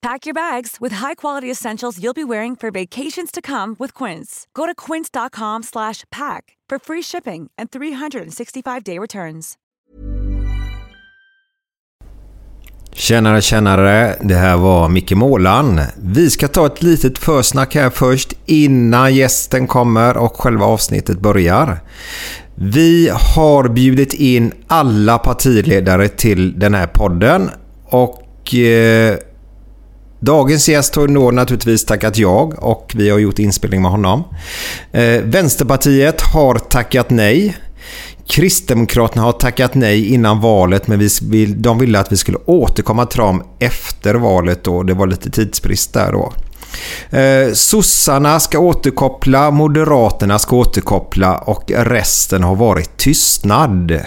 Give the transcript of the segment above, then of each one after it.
Pack your bags with high-quality essentials you'll be wearing for vacations to come with Quince. Go to quince.com slash pack for free shipping and 365-day returns. Tjenare, tjänare. Det här var Micke Målan. Vi ska ta ett litet försnack här först innan gästen kommer och själva avsnittet börjar. Vi har bjudit in alla partiledare till den här podden och eh, Dagens gäst har då naturligtvis tackat jag och vi har gjort inspelning med honom. Eh, Vänsterpartiet har tackat nej. Kristdemokraterna har tackat nej innan valet men vi, de ville att vi skulle återkomma till dem efter valet då. Det var lite tidsbrist där då. Eh, sossarna ska återkoppla, Moderaterna ska återkoppla och resten har varit tystnad.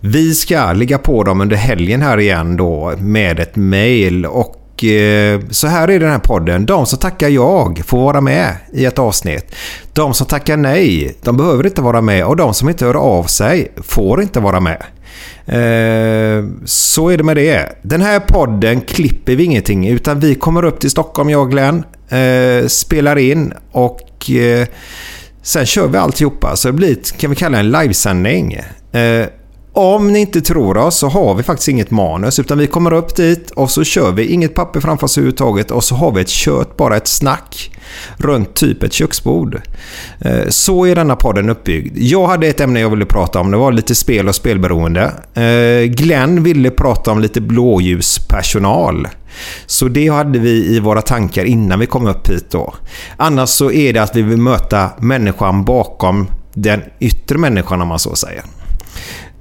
Vi ska ligga på dem under helgen här igen då med ett mail och Eh, så här är den här podden. De som tackar jag får vara med i ett avsnitt. De som tackar nej, de behöver inte vara med. Och de som inte hör av sig får inte vara med. Eh, så är det med det. Den här podden klipper vi ingenting utan vi kommer upp till Stockholm, jag och Glenn. Eh, spelar in och eh, sen kör vi alltihopa. Så det blir, kan vi kalla det en livesändning. Eh, om ni inte tror oss så har vi faktiskt inget manus utan vi kommer upp dit och så kör vi inget papper framför oss överhuvudtaget och så har vi ett kört, bara ett snack runt typ ett köksbord. Eh, så är denna podden uppbyggd. Jag hade ett ämne jag ville prata om. Det var lite spel och spelberoende. Eh, Glenn ville prata om lite blåljuspersonal. Så det hade vi i våra tankar innan vi kom upp hit då. Annars så är det att vi vill möta människan bakom den yttre människan om man så säger.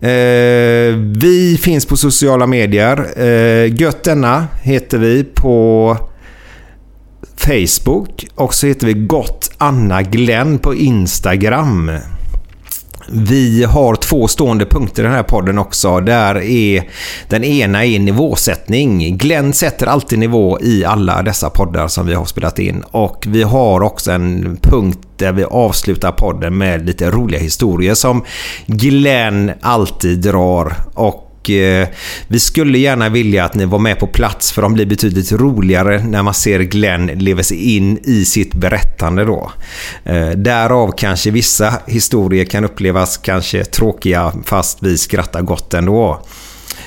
Eh, vi finns på sociala medier. Eh, Gött denna heter vi på Facebook och så heter vi Gott Anna Glenn på Instagram. Vi har två stående punkter i den här podden också. Där är den ena är nivåsättning. Glenn sätter alltid nivå i alla dessa poddar som vi har spelat in. Och vi har också en punkt där vi avslutar podden med lite roliga historier som Glenn alltid drar. Och Eh, vi skulle gärna vilja att ni var med på plats för de blir betydligt roligare när man ser Glenn leva sig in i sitt berättande då. Eh, därav kanske vissa historier kan upplevas kanske tråkiga fast vi skrattar gott ändå.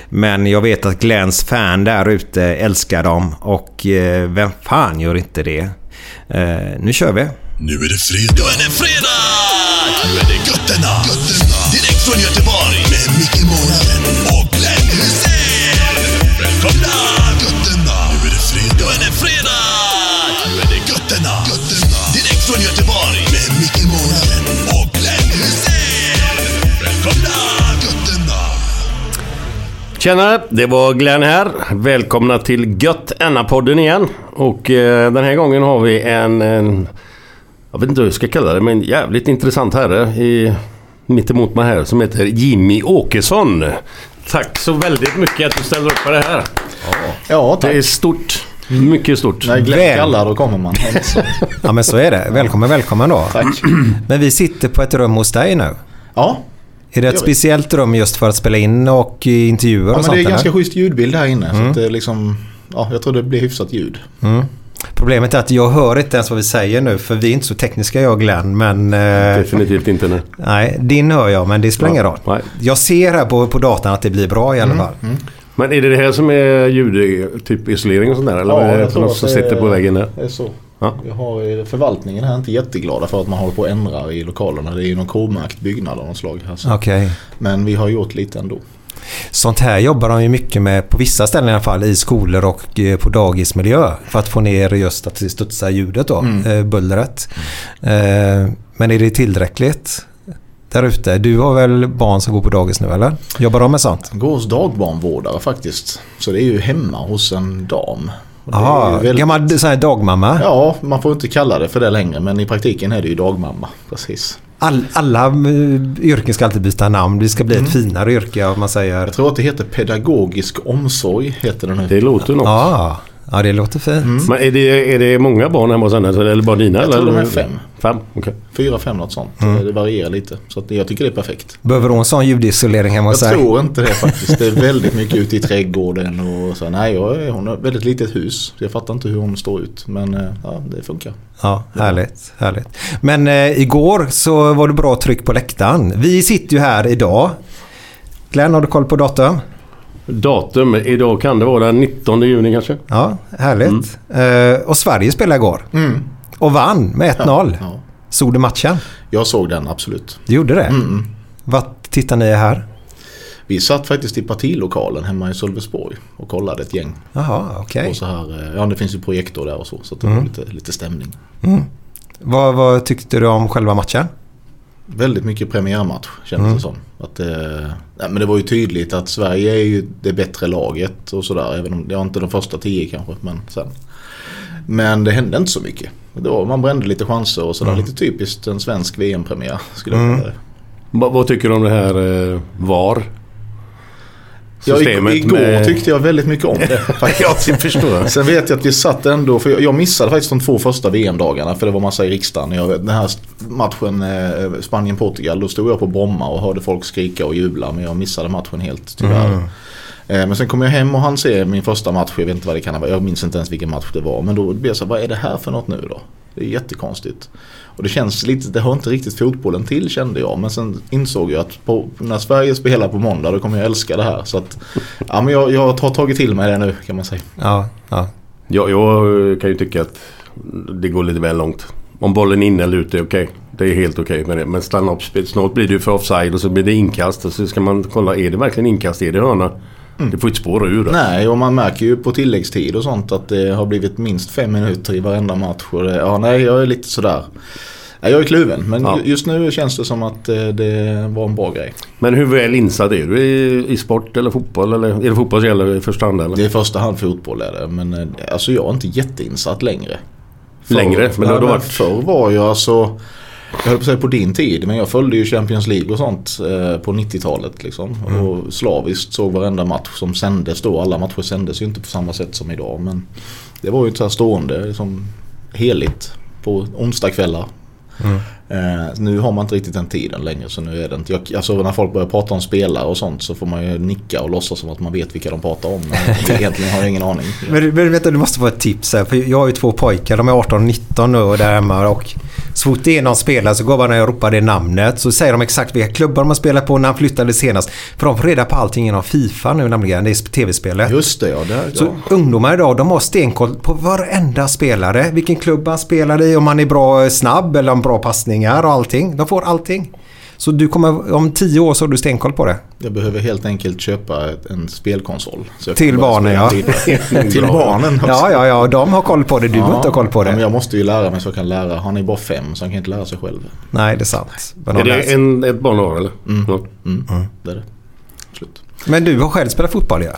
Men jag vet att Glenns fan där ute älskar dem och eh, vem fan gör inte det? Nu kör vi! Nu är det fredag! Nu är det fredag! Nu är det götterna! götterna. Direkt från Göteborg Tjenare, det var Glenn här. Välkomna till Gött podden igen. Och eh, den här gången har vi en, en... Jag vet inte hur jag ska kalla det, men jävligt intressant herre i, mitt emot mig här som heter Jimmy Åkesson. Tack så väldigt mycket att du ställer upp på det här. Ja, tack. Det är stort. Mycket stort. När Glenn kallar då kommer man. ja men så är det. Välkommen, välkommen då. Tack. Men vi sitter på ett rum hos dig nu. Ja, Är det ett speciellt rum just för att spela in och intervjuer Ja, och men sånt? det är eller? ganska schysst ljudbild här inne. Mm. Så att det är liksom, ja, jag tror det blir hyfsat ljud. Problemet är att jag hör inte ens vad vi säger nu för vi är inte så tekniska jag och Glenn. Men eh, Definitivt inte nu. nej, din hör jag men det spelar ingen roll. Nej. Jag ser här på, på datan att det blir bra i alla Mm, fall. Men är det det här som är ljud, typ isolering och sånt där? Eller Ja, är det jag tror något som sitter på väggen där? Det är så. Ja. Jag har förvaltningen här inte jätteglada för att man håller på att ändra i lokalerna. Det är ju någon K-märkt byggnad av något slag. Här. Okej. Men vi har gjort lite ändå. Sånt här jobbar de ju mycket med, på vissa ställen i alla fall, i skolor och eh, på dagismiljö. För att få ner just att det studsar ljudet då, eh, bullret. Eh, men är det tillräckligt där ute? Du har väl barn som går på dagis nu eller? Jobbar de med sånt? Går hos dagbarnvårdare faktiskt. Så det är ju hemma hos en dam. Ju väldigt- gammal sån här dagmamma? Ja, man får inte kalla det för det längre. Men i praktiken är det ju dagmamma. Precis. All, alla eh, yrken ska alltid byta namn. Det ska bli ett finare yrke om man säger. Jag tror att det heter pedagogisk omsorg. Heter det nu. Det låter något. Ja, ja det låter fint. Men är det, är det många barn hemma hos henne? Eller bara dina? Jag eller? tror de är fem. Fem? Okej. Fyra, fem något sånt. Mm. Det varierar lite. Så att jag tycker det är perfekt. Behöver hon sån ljudisolering hemma Jag hos sig? tror inte det faktiskt. Det är väldigt mycket ute i trädgården och så. Nej, jag, hon har ett väldigt litet hus. Jag fattar inte hur hon står ut. Men eh, ja, det funkar. Ja, härligt. härligt. Men eh, igår så var det bra tryck på läktaren. Vi sitter ju här idag. Glenn, har du koll på datum? Datum? Idag kan det vara den 19 juni kanske? Ja, härligt. Eh, och Sverige spelade igår. Och vann med 1-0. Mm. Ja. Såg du matchen? Jag såg den absolut. Du gjorde det? Mm. Vad tittar ni här? Vi satt faktiskt i partilokalen hemma i Sölvesborg och kollade ett gäng. Jaha, okej. Och så här, eh, ja det finns ju projektor där och så. Så det Mm. var lite, lite stämning. Vad, vad tyckte du om själva matchen? Väldigt mycket premiärmatch kändes Mm. det som. Att, eh, nej, men det var ju tydligt att Sverige är ju det bättre laget och sådär. Även om det var inte de första tio kanske. Men, sen. men det hände inte så mycket. Det var, man brände lite chanser och sådär. Mm. Lite typiskt en svensk VM-premiär skulle jag kalla det. Va, vad tycker du om det här eh, VAR? Ja, Systemet ig- igår med- tyckte jag väldigt mycket om det. Ja, det förstår jag. Sen vet jag att vi satt ändå, för jag- jag missade faktiskt de två första VM-dagarna för det var massa i riksdagen. Jag, den här matchen eh, Spanien-Portugal, då stod jag på Bromma och hörde folk skrika och jubla men jag missade matchen helt tyvärr. Eh, Men sen kom jag hem och han se min första match, jag vet inte vad det kan varit, jag minns inte ens vilken match det var. Men då blev jag så här, vad är det här för något nu då? Det är jättekonstigt. Och det känns lite, det hör inte riktigt fotbollen till kände jag. Men sen insåg jag att på, när Sverige spelar på måndag då kommer jag älska det här. Så att, ja men jag, jag har tagit till mig det nu kan man säga. Ja, ja. Jag, jag kan ju tycka att det går lite väl långt. Om bollen är inne eller ute, okej. Det är helt okej med det. Men stanna upp. Snart blir det ju för offside och så blir det inkast. Och så ska man kolla, är det verkligen inkast? Är det hörna? Det får inte spåra ur. Nej, och man märker ju på tilläggstid och sånt att det har blivit minst fem minuter i varenda match. Och det, ja, nej, jag är lite sådär. Nej, jag är kluven, men Ja. ju- just nu känns det som att eh, det var en bra grej. Men hur väl insatt är du i, i sport eller fotboll? Eller är det fotboll som gäller i första hand? Eller? Det är i första hand fotboll är det, men eh, alltså jag är inte jätteinsatt längre. Förr- Längre? Men det har du varit. Förr var jag alltså, jag höll på att säga på din tid, men jag följde ju Champions League och sånt eh, på 90-talet liksom. Mm. Och slaviskt såg varenda match som sändes då. Alla matcher sändes ju inte på samma sätt som idag, men det var ju så här stående, liksom heligt på onsdagskvällar. Eh, nu har man inte riktigt den tiden längre så nu är det inte. Jag, alltså när folk börjar prata om spelare och sånt så får man ju nicka och låtsas som att man vet vilka de pratar om. Men egentligen har jag ingen aning. Men, men vet du, du måste få ett tips här. För jag har ju två pojkar. De är 18 och 19 nu och där hemma. Och så fort det är någon spelare så går man och ropar det namnet. Så säger de exakt vilka klubbar de har spelat på när han flyttade senast. För de får reda på allting genom Fifa nu nämligen. Det är tv-spelet. Just det ja. Där, Så ja. ungdomar idag, de har stenkoll på varenda spelare. Vilken klubb han spelar i, om han är bra eh, snabb eller om bra passningar och allting. De får allting. Så du kommer, om tio år så har du stenkoll på det. Jag behöver helt enkelt köpa en spelkonsol. Till barnen, ja. Till barnen också. Ja, ja, ja. De har koll på det. Du behöver inte ha koll på Ja, men det. jag måste ju lära mig så jag kan lära. Han är bara fem så han kan inte lära sig själv. Nej, det är sant. Men, Är det en, ett barn har eller? Ja. Mm. Det är det. Slut. Men du har själv spelat fotboll, ja?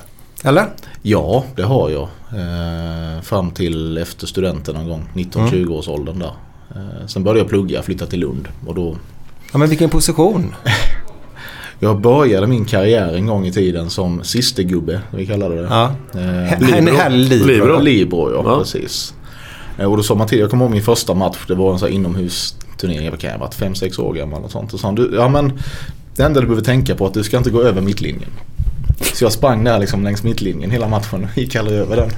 Eller? Ja, det har jag. Eh, fram till efter studenten någon gång. 19-20 års åldern där. Eh, sen började jag plugga, flytta till Lund. Och då, Ja, men vilken position? jag började min karriär en gång i tiden som sistegubbe, vi kallade det. Ja. Eh, libero. Libero. Libero, ja, Ja. precis. Eh, Och då sa man till, jag kommer ihåg min första match, det var en sån här inomhusturnering, jag kan ha varit 5-6 år gammal och sånt. Och sa han, du, ja men Det enda du behöver tänka på är att du ska inte gå över mittlinjen. Så jag sprang där liksom längs mittlinjen hela matchen och gick aldrig över den.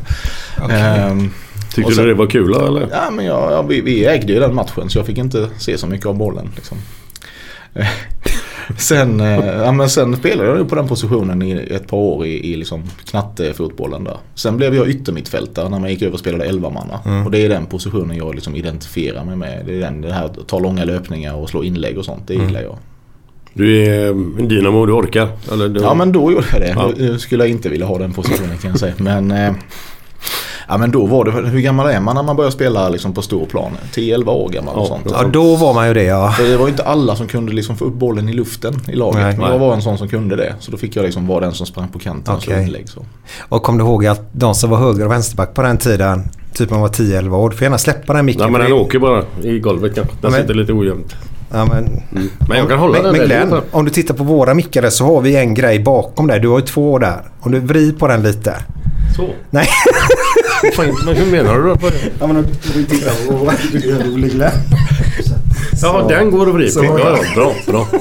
Ehm, Tyckte sen- du det var kul eller? Ja, men jag, ja, vi, vi ägde ju den matchen så jag fick inte se så mycket av bollen. Liksom. Eh, sen, eh, ja, men sen spelade jag på den positionen i ett par år i, i liksom knattefotbollen där. Sen blev jag yttermittfältare när man gick över och spelade 11 manna Och det är den positionen jag liksom identifierar mig med. Det är den, det här att ta långa löpningar och slå inlägg och sånt. Det gillar jag. Du är en dynamo, du orkar? Eller du... Ja men då gjorde jag det. Ja. Nu skulle jag inte vilja ha den positionen kan jag säga. Men, eh, ja, men då var det, hur gammal är man när man börjar spela liksom på stor plan? 10-11 år gammal och Ja, sånt. Ja, då var man ju det ja. Det var ju inte alla som kunde liksom få upp bollen i luften i laget. Nej. Men jag var en sån som kunde det. Så då fick jag liksom vara den som sprang på kanten Okej. inlägg. Så. Och kom du ihåg att de som var höger och vänsterback på den tiden, typ man var 10-11 år, du får gärna släppa den micken. Ja, men den det- åker bara i golvet kanske. Den Ja, men- sitter lite ojämnt. Ja, men, Men jag kan hålla men, den men där Glenn, lite. om du tittar på våra mickar där så har vi en grej bakom där. Du har ju två där. Om du vrider på den lite. Så. Nej. Men hur menar du då? Ja, men om du tittar på rolig Glenn. Ja, den går att vrida. Ja, ja, bra, bra.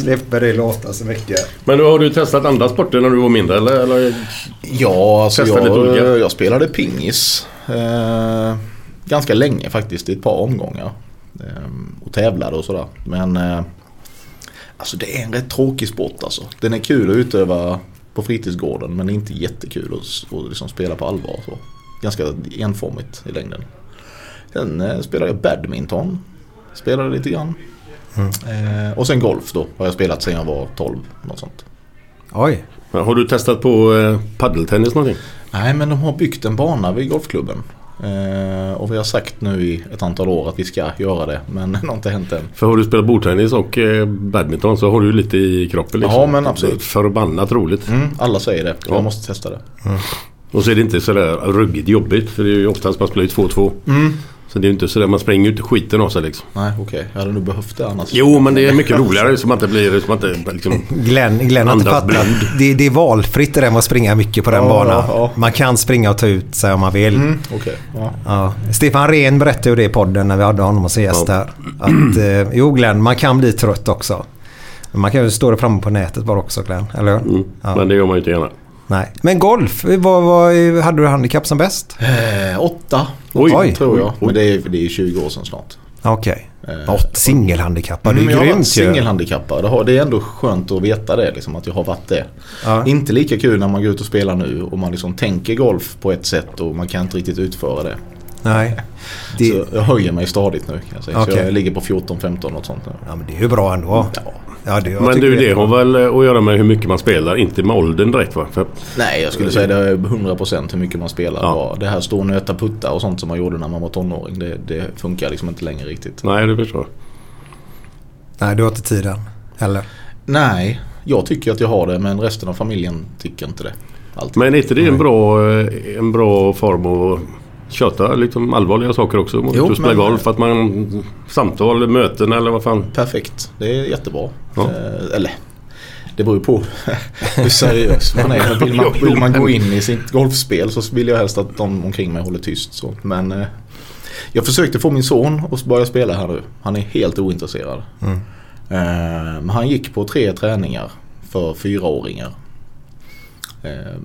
Slipper det låta så mycket. Men då har du testat andra sporter när du var mindre eller? eller? Ja, alltså jag, jag spelade pingis. Eh, ganska länge faktiskt i ett par omgångar. Eh, och tävlade och sådär. Men eh, alltså det är en rätt tråkig sport alltså. Den är kul att utöva på fritidsgården men det är inte jättekul att, att liksom spela på allvar. Så. Ganska enformigt i längden. Sen eh, spelade jag badminton. Spelade lite grann. Eh, och sen golf då har jag spelat sedan jag var 12. Något sånt. Oj. Har du testat på eh, paddeltennis någonting? Nej men de har byggt en bana vid golfklubben. Eh, och vi har sagt nu i ett antal år att vi ska göra det men det har inte hänt än. För har du spelat bordtennis och eh, badminton så har du lite i kroppen liksom. Ja, men absolut. Förbannat roligt. Mm, alla säger det. Ja. Jag måste testa det. Och så är det inte sådär ruggigt jobbigt. För det är ju oftast man spelar ju 2-2. Mm. Så det är ju inte sådär, man spränger ju inte skiten av sig liksom. Nej okej, jag hade nog behövt det annars. Jo men det är mycket roligare så man inte blir, så man inte liksom... Glenn, Glenn har inte Andas fattat. Det, det är valfritt det där med att springa mycket på den Ja, banan. ja, ja. Man kan springa och ta ut sig om man vill. Mm, okej. Ja. Ja. Stefan Rehn berättade ju det i podden när vi hade honom som gäst Ja. där. Att, eh, jo Glenn, man kan bli trött också. Men man kan ju stå där framme på nätet bara också Glenn, eller hur? Mm. Ja. Men det gör man ju inte gärna. Nej. Men golf, vad, vad, hade du handikapp som bäst? Eh, åtta Oj. Oj. tror jag. Oj. Men det är, det är 20 år sedan snart. Okej. Eh, Åt singelhandikappad, det Mm, är har varit grymt ju. singelhandikappad. Det har- Det är ändå skönt att veta det, liksom, att jag har varit det. Ja. Inte lika kul när man går ut och spelar nu och man liksom tänker golf på ett sätt och man kan inte riktigt utföra det. Nej. Det, Så jag höjer mig stadigt nu kan jag säga. Okej. Så jag ligger på 14-15 och sånt nu. ja, men det är ju bra ändå. Ja. Ja, det, jag Men du, det har väl att göra med hur mycket man spelar, inte med åldern direkt va? För, Nej, jag skulle säga det är 100% hur mycket man spelar. Ja. Det här stå och nöta puttar och sånt som man gjorde när man var tonåring. Det, det funkar liksom inte längre riktigt. nej, det förstår jag. Nej, du har inte tiden. Eller? Nej, jag tycker att jag har det men resten av familjen tycker inte det. Alltid. Men är inte det en bra, eh, en bra form att köta liksom allvarliga saker också? Mot Jo, spela men- golf, att man samtal, möten eller vad fan. Perfekt, det är jättebra. Ja. Eh, eller det beror ju på hur seriös man är. Vill man, vill man gå in i sitt golfspel så vill jag helst att de omkring mig håller tyst. Så. Men eh, jag försökte få min son att börja spela här nu. Han är helt ointresserad. Mm. Eh, men han gick på tre träningar för fyraåringar. Eh,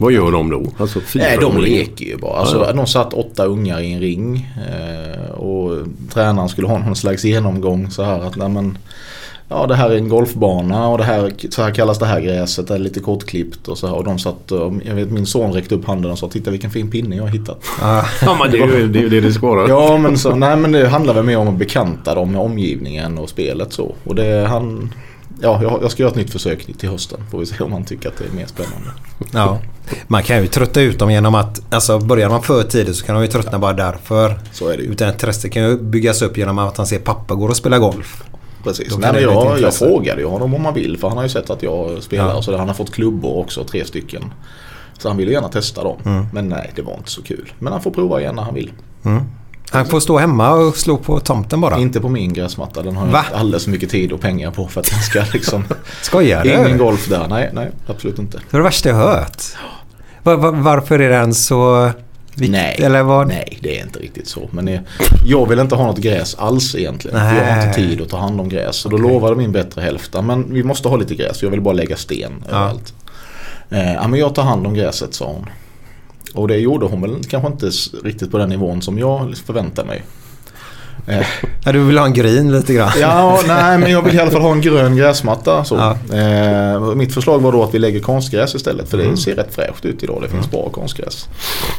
Vad gör de då? Alltså Nej, de leker ju bara. Alltså, Ja. De satt åtta ungar i en ring. Eh, och tränaren skulle ha någon slags genomgång så här att nej, men, Ja det här är en golfbana och det här, så här kallas det här gräset. Det är lite kortklippt och så här. Och de satt, och jag vet min son räckte upp handen och sa titta vilken fin pinne jag har hittat. Ja. Ja, men det är ju det, är ju det det ska vara. Ja men så, nej men det handlar väl mer om att bekanta dem med omgivningen och spelet så. Och det han Ja, jag, jag ska göra ett nytt försök till hösten. Får vi se om han tycker att det är mer spännande. Ja. Man kan ju trötta ut dem genom att, alltså börjar man för tidigt så kan de ju tröttna bara därför. Så är det ju. Utan intresset kan ju byggas upp genom att han ser pappa går och spela golf. Precis. Nej, men jag, jag frågade ju honom om han vill för han har ju sett att jag spelar Ja. så. Han har fått klubbor också, tre stycken. Så han ville gärna testa dem. Mm. Men nej, det var inte så kul. Men han får prova igen när han vill. Han får stå hemma och slå på tomten bara. Inte på min gräsmatta. Den har jag Va? alldeles för mycket tid och pengar på för att den ska liksom... Skojar du? Ingen golf där. Nej, nej, absolut inte. Det är det värsta jag hört. Var, var, varför är den så Vikt, Nej, Eller vad? nej, det är inte riktigt så. Men det, jag vill inte ha något gräs alls egentligen. för Jag har Nej. inte tid att ta hand om gräs. Så då Okej. lovade min bättre hälft, men vi måste ha lite gräs. Jag vill bara lägga sten överallt. Eh, ja, men jag tar hand om gräset sa hon. Och det gjorde hon väl kanske inte riktigt på den nivån som jag förväntade mig. Eh, Ja, du vill ha en green lite grann? Ja, nej men jag vill i alla fall ha en grön gräsmatta. Så. Ja. Eh, mitt förslag var då att vi lägger konstgräs istället för Mm. det ser rätt fräscht ut idag. Det finns bra konstgräs.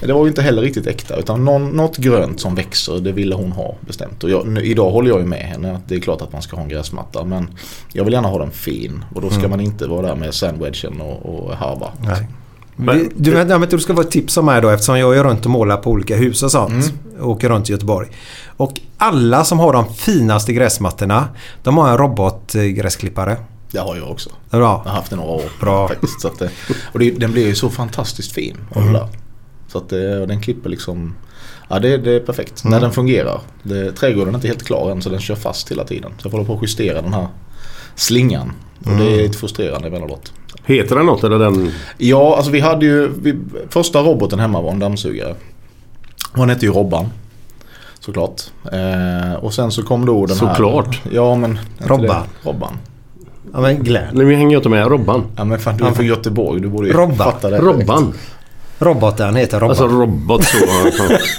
Det var ju inte heller riktigt äkta utan någon, något grönt som växer det ville hon ha bestämt. Och jag, nu, idag håller jag ju med henne att det är klart att man ska ha en gräsmatta men jag vill gärna ha den fin och då ska man inte vara där med sandwedgen och, och harva. Mm. Nej. Men- du, du, vet, vet, du ska få ett tips om mig då eftersom jag är runt och målar på olika hus och sånt. Mm. Åker runt i Göteborg. Och alla som har de finaste gräsmattorna de har en robotgräsklippare. Det har jag också. Det bra. Jag har haft den några år. Bra. Faktiskt, så att det, och det, den blir ju så fantastiskt fin. Mm. det. Så att det, och den klipper liksom Ja det, det är perfekt. Mm. När den fungerar. Det, trädgården är inte helt klar än så den kör fast hela tiden. Så jag får hålla på att justera den här slingan. Och det Mm. är lite frustrerande emellanåt. Heter den något eller den? Ja alltså vi hade ju vi, Första roboten hemma var en dammsugare. Hon hette ju Robban. Såklart. Eh, och sen så kom då den här. Såklart. Ja men. Robban. Robban. Ja, men Glenn. Nej, vi hänger ju inte med. Robban. Ja men fan du är från Göteborg. Du borde ju Robban. fatta det. direkt. Robban. Roboten heter Robban. Alltså robot så.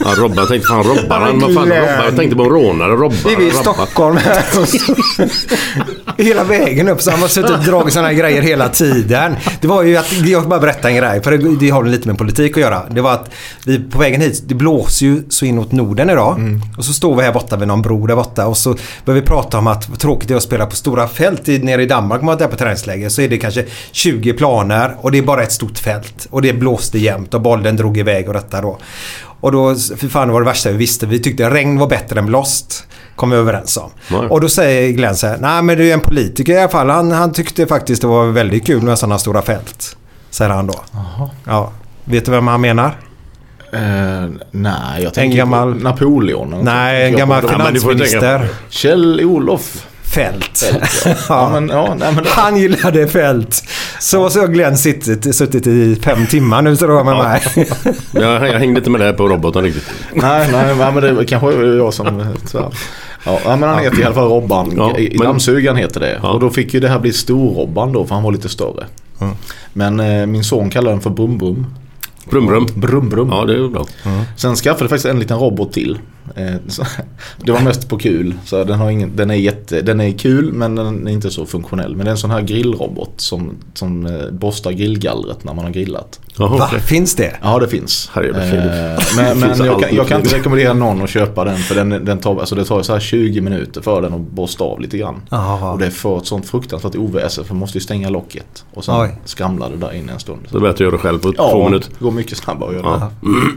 Ja, Robban. Jag tänkte fan robbar han? Vad fan robbar? Jag tänkte på rånare. Robbar. Vi är i robbar. Stockholm här. Hela vägen upp så han har suttit och dragit sådana här grejer hela tiden. Det var ju att, jag bara berätta en grej, för det, det har lite med politik att göra. Det var att vi på vägen hit, det blåser ju så inåt Norden idag. Och så står vi här borta vid någon bro där borta och så börjar vi prata om att tråkigt det är att spela på stora fält. I, nere i Danmark, om man är där på träningsläger, så är det kanske 20 planer och det är bara ett stort fält. Och det blåste jämt och bollen drog iväg och detta då. Och då, för fan det var det värsta vi visste. Vi tyckte regn var bättre än blåst. Kom vi överens om. Nej. Och då säger Glenn så här, nej men det är en politiker i alla fall. Han, han tyckte faktiskt det var väldigt kul med sådana stora fält. Säger han då. Ja. Vet du vem han menar? Eh, nej, jag tänker gammal- på Napoleon. Nej, en gammal du finansminister. Kjell-Olof Fält. Feldt. Ja. ja, men, ja, nej, men det, Han gillade fält. Så så har Glenn suttit, suttit i fem timmar nu tror jag med mig. Jag, jag hängde inte med där på roboten riktigt. nej, nej, men det kanske är jag som... Här. Ja, men han heter i alla fall Robban. Ja, I men- Dammsugaren heter det. Ja. Och då fick ju det här bli Stor-Robban då för han var lite större. Men eh, min son kallar den för Brum Brum. Brum brum. Brum Brum. Ja, det är bra. Sen skaffade jag faktiskt en liten robot till. Eh, så- Det var mest på kul. Så den, har ingen, den, är jätte, den är kul men den är inte så funktionell. Men det är en sån här grillrobot som, som eh, borstar grillgallret när man har grillat. Jaha, Va? okej. Finns det? Ja det finns. Herregud, Eh, men men jag, kan, jag kan inte rekommendera någon att köpa den för den, den tar, alltså det tar så här 20 minuter för den att borsta av lite grann. Jaha. Och det får ett sånt fruktansvärt oväsen för man måste ju stänga locket. Och sen Oj. skramlar det där inne en stund. Så det är bättre att göra det själv på två Ja, minuter. det går mycket snabbare att göra Ja.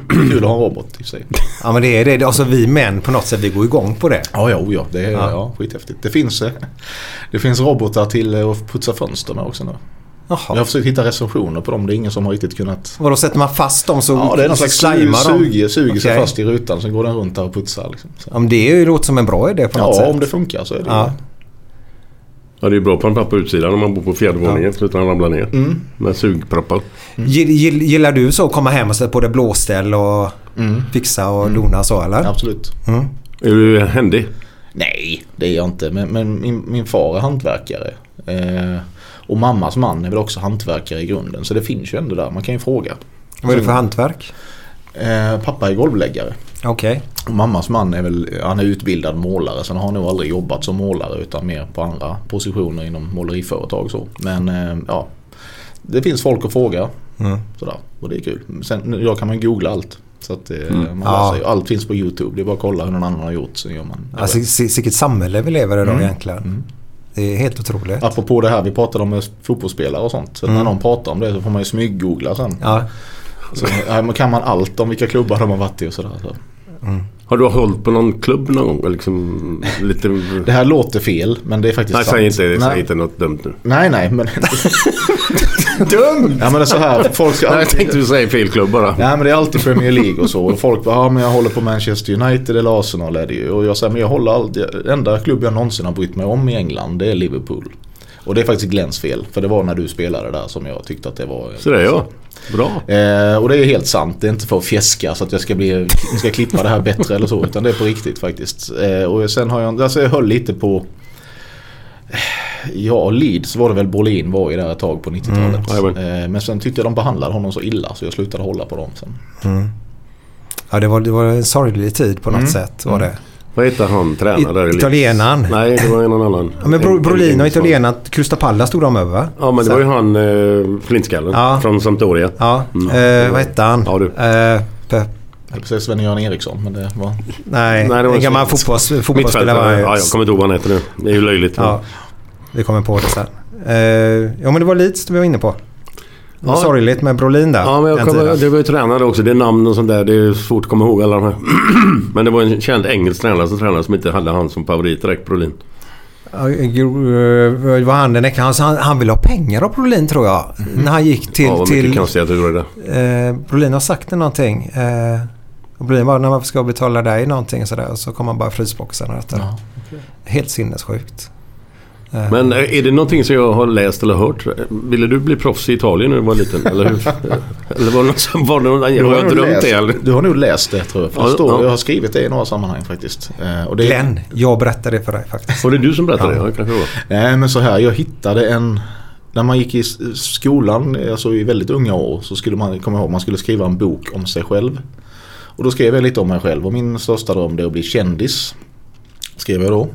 det. Kul att ha en robot i sig. Ja men det är det. Alltså vi män på något sätt, vi går igång på det. Ja, ja, oh ja, det är Ja. ja. skithäftigt. Det finns, eh, det finns robotar till att putsa fönster med också nu. Jag har Jaha. försökt hitta recensioner på dem. Det är ingen som har riktigt kunnat... Vadå, sätter man fast dem så Ja, det är någon slags slimar de? suger, suger sig Okej. fast i rutan. Sen går den runt där och putsar. Liksom. Så. Ja, men det är ju- låter som en bra idé på något Ja, sätt. om det funkar så är det Ja. Ja, det är ju bra på en på utsidan om man bor på fjärde våningen så utan att ramla ner. Mm. Med sugproppar. Gill, gillar du så att komma hem och sätta på dig blåställ och fixa och dona så eller? Mm. Absolut. Mm. Är du händig? Nej, det är jag inte. Men, men min, min far är hantverkare. Eh, och mammas man är väl också hantverkare i grunden. Så det finns ju ändå där. Man kan ju fråga. Vad är det för hantverk? Eh, pappa är golvläggare. Okej. Och mammas man är väl, han är utbildad målare. Sen har han nog aldrig jobbat som målare utan mer på andra positioner inom måleriföretag så. Men eh, ja, det finns folk att fråga. Mm. Sådär. Och det är kul. Sen idag kan man googla allt. Så att eh, man Ja. sig. Allt finns på YouTube. Det är bara att kolla hur någon annan har gjort. Så gör man. det Alltså vilket samhälle vi lever i idag Mm. egentligen. Det är helt otroligt. Apropå det här vi pratade om med fotbollsspelare och sånt. Så när någon pratar om det så får man ju smyggoogla sen. Mm. Ja. Så kan man allt om vilka klubbar de har varit i och sådär. Så. Har du hållit på någon klubb någon gång? Liksom lite... Det här låter fel men det är faktiskt Nej, sant. säg inte, säg nej, inte något dumt nu. nej, nej men... Dumt! ja men det är så här. Folk ska Nej, jag alltid... tänkte du säga fel klubb bara. Nej men det är alltid Premier League och så. Och folk bara, ja men jag håller på Manchester United eller Arsenal är det ju. Och jag säger, men jag håller aldrig, enda klubb jag någonsin har brytt mig om i England det är Liverpool. Och det är faktiskt Glens fel. För det var när du spelade där som jag tyckte att det var... Så det är jag. Bra. Eh, och det är helt sant. Det är inte för att fjäska så att jag ska, bli, ska klippa det här bättre eller så. Utan det är på riktigt faktiskt. Eh, och sen har jag, alltså jag höll lite på Ja, Leeds var det väl Brolin var i där ett tag på 90-talet. jajamän. eh, men sen tyckte jag de behandlade honom så illa så jag slutade hålla på dem sen. Ja, det var, det var en sorglig tid på något sätt. Var det. Vad heter han tränare? Italienaren. Nej, det var en annan. Ja, men Bro, En- Brolin och en- italienaren, Crystal Palace stod de över va? Ja, men det var ju han eh, flintskallen Ja. från Sampdoria. Ja, Mm. eh, vad hette han? Ja, du. Eh, Pe- Jag säga Sven-Göran Eriksson men det var... nej, Nej, det var en gammal så- fotbolls, fotbollsspelare Mittfältare. var. Ja, jag kommer inte ihåg vad han heter nu. Det är ju löjligt. Ja, vi kommer på det sen. Eh, ja, men det var Leeds vi var inne på. Det var Ja. sorgligt med Brolin där. Ja, men jag kommer, det var ju tränare också. Det är namn och sånt där. Det är svårt att komma ihåg alla de här. men det var en känd engelsk tränare som tränade som inte hade han som favorit direkt, Brolin. Eh, var han, den han, han, ville ha pengar av Brolin tror jag. När han gick till... ja, vad mycket till konstigheter det var det. eh, Brolin har sagt det någonting. Eh, och Brolin bara, när man ska betala dig någonting sådär. Så kommer han bara frysboxen och detta. Ja, Helt sinnessjukt. Eh, Men är det någonting som jag har läst eller hört? Ville du bli proffs i Italien när du var liten? Eller hur? eller var det något som... Var någon, har jag drömt läst, det eller? du har nog läst det tror jag. För Ja, står, ja. Jag har skrivit det i några sammanhang faktiskt. Eh, och det, Glenn, jag berättar det för dig faktiskt. Var det du som berättade Ja. det? Ja, kanske var. Nej men så här, jag hittade en... När man gick i skolan, alltså i väldigt unga år, så skulle man komma ihåg man skulle skriva en bok om sig själv. Och då skrev jag lite om mig själv och min största dröm det är att bli kändis. Skrev jag då.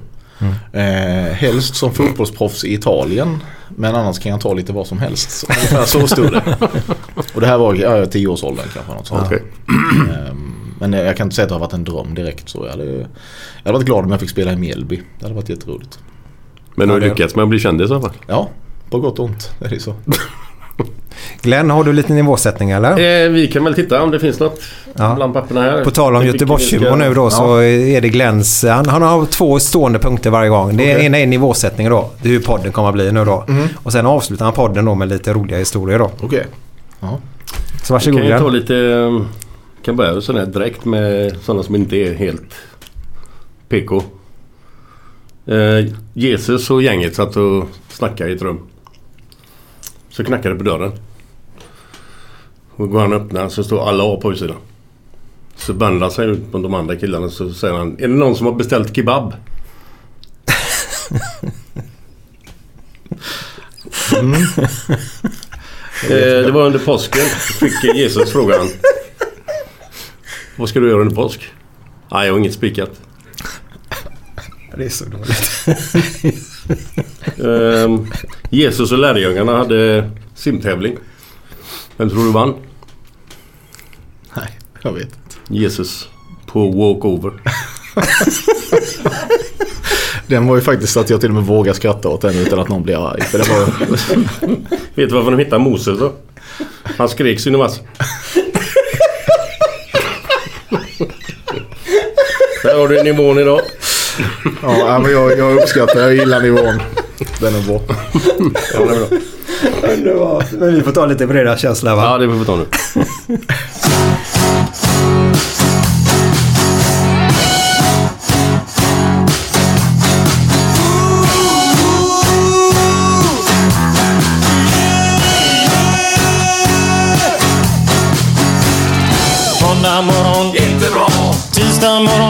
Eh, helst som fotbollsproffs i Italien. Men annars kan jag ta lite vad som helst. Så, ungefär så stod det. Och det här var ja, tioårsåldern kanske. Något sånt. Okej. Ehm, Men jag kan inte säga att det har varit en dröm direkt. Så jag, hade, jag hade varit glad om jag fick spela i Mjällby. Det hade varit jätteroligt. Men du har lyckats med att bli kändis i alla fall? Ja, på gott och ont är det så. Glenn, har du lite nivåsättning eller? Eh, vi kan väl titta om det finns något Ja. bland papperna här. På tal om vi ska- nu då så är det Glens... Han, han har två stående punkter varje gång. Det Okej. ena är nivåsättning då. Det är hur podden kommer att bli nu då. Mhm. Och sen avslutar han podden då med lite roliga historier då. Okej. Ja. Så varsågod Kan jag ta Glenn. lite... eh, Kan börja sådär direkt med sådana som inte är helt PK. Eh, Jesus och gänget satt och snackade i ett rum. Så knackade det på dörren. Och går han och öppnar så står alla A på utsidan. Så vänder han sig ut på de andra killarna så säger han Är det någon som har beställt kebab? Eh, det var under påsken. Fick Jesus frågan. Vad ska du göra under påsk? Nej, jag har inget spikat. Det är så dåligt. Ehm, Jesus och lärjungarna hade simtävling. Vem tror du vann? Nej, jag vet inte. Jesus på walkover. Den var ju faktiskt så att jag till och med vågar skratta åt den utan att någon blir arg. För det var, Vet du varför de hittade Moses då? Han skrek sin mass. Där har du nivån idag. Ja, men jag, jag uppskattar, jag gillar nivån. Den är bra. Ja, det är bra. Underbart. Men vi får ta lite breda känsla va? ja, det får vi ta nu. Måndag morgon, Inte bra, tisdag morgon,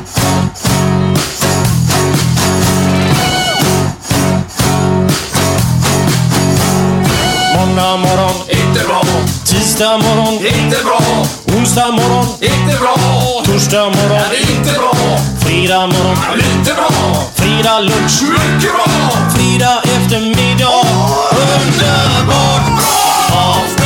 Måndag morgon, inte bra, tisdag morgon, inte bra, onsdag morgon, inte bra, torsdag morgon, inte bra, fredag morgon, lite bra, fredag lunch, mycket bra, fredag eftermiddag. Underbart! After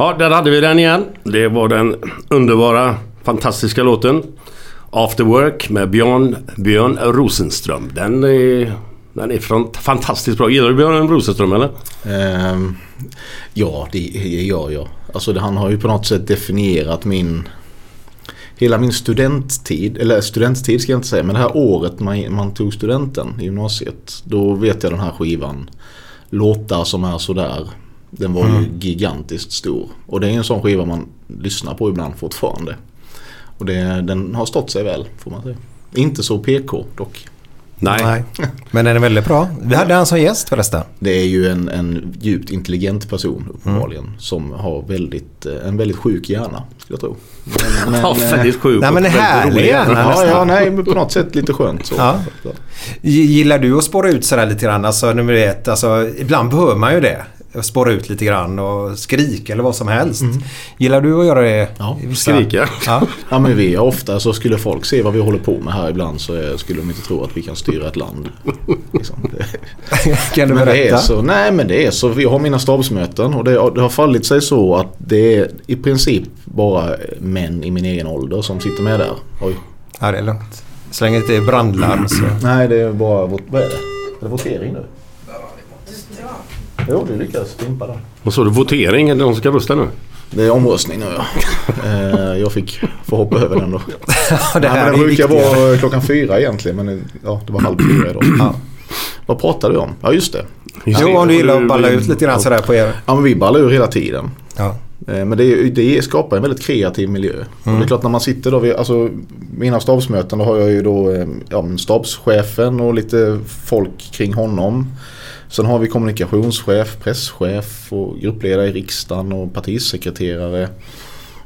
Ja, där hade vi den igen. Det var den underbara, fantastiska låten After Work med Björn, Björn Rosenström. Den är, den är från, fantastiskt bra. Gillar du Björn Rosenström eller? Um, ja, det gör jag. Alltså han har ju på något sätt definierat min... Hela min studenttid, eller studenttid ska jag inte säga, men det här året man, man tog studenten i gymnasiet. Då vet jag den här skivan. Låtar som är sådär. Den var ju gigantiskt stor. Och det är en sån skiva man lyssnar på ibland fortfarande. Och det, den har stått sig väl får man säga. Inte så PK dock. Nej. Nej. Men den är väldigt bra. Vi hade han som gäst förresten. Det är ju en, en djupt intelligent person uppenbarligen. Mm. Som har väldigt, eh, en väldigt sjuk hjärna skulle jag tro. Men, men, Ja, eh, väldigt sjuk Nej, och men väldigt härlig gärna. Ja, ja, nej, men på något sätt lite skönt så. Ja. Gillar du att spåra ut sådär lite grann? Alltså, nu vet, alltså, ibland behöver man ju det. Spåra ut lite grann och skrika eller vad som helst. Gillar du att göra det? Ja, vissa- skrika. Ja. Ja men vi är ofta så skulle folk se vad vi håller på med här ibland så skulle de inte tro att vi kan styra ett land. Liksom, kan du Men berätta? så, nej men det är så. Vi har mina stabsmöten och det, det har fallit sig så att det är i princip bara män i min egen ålder som sitter med där. Oj. Ja, det är lugnt. Så länge det inte är brandlarm så... Nej det är bara, vad är det? Är det votering nu? Jo, du lyckades pimpa där. Så är det votering. Är det någon som ska rösta nu? Det är omröstning nu ja. Eh, Jag fick få hoppa över den då. Ja, det Nej, här men är det brukar vara klockan fyra egentligen men ja, det var halv fyra idag. Ja. Vad pratade vi om? Ja just det. Jo, om du gillar att balla ut lite grann sådär på er. Ja men vi ballar ur hela tiden. Ja. Eh, Men det, det skapar en väldigt kreativ miljö. Och Det är klart när man sitter då, vid, alltså mina stabsmöten då har jag ju då eh, ja, men stabschefen och lite folk kring honom. Sen har vi kommunikationschef, presschef och gruppledare i riksdagen och partisekreterare.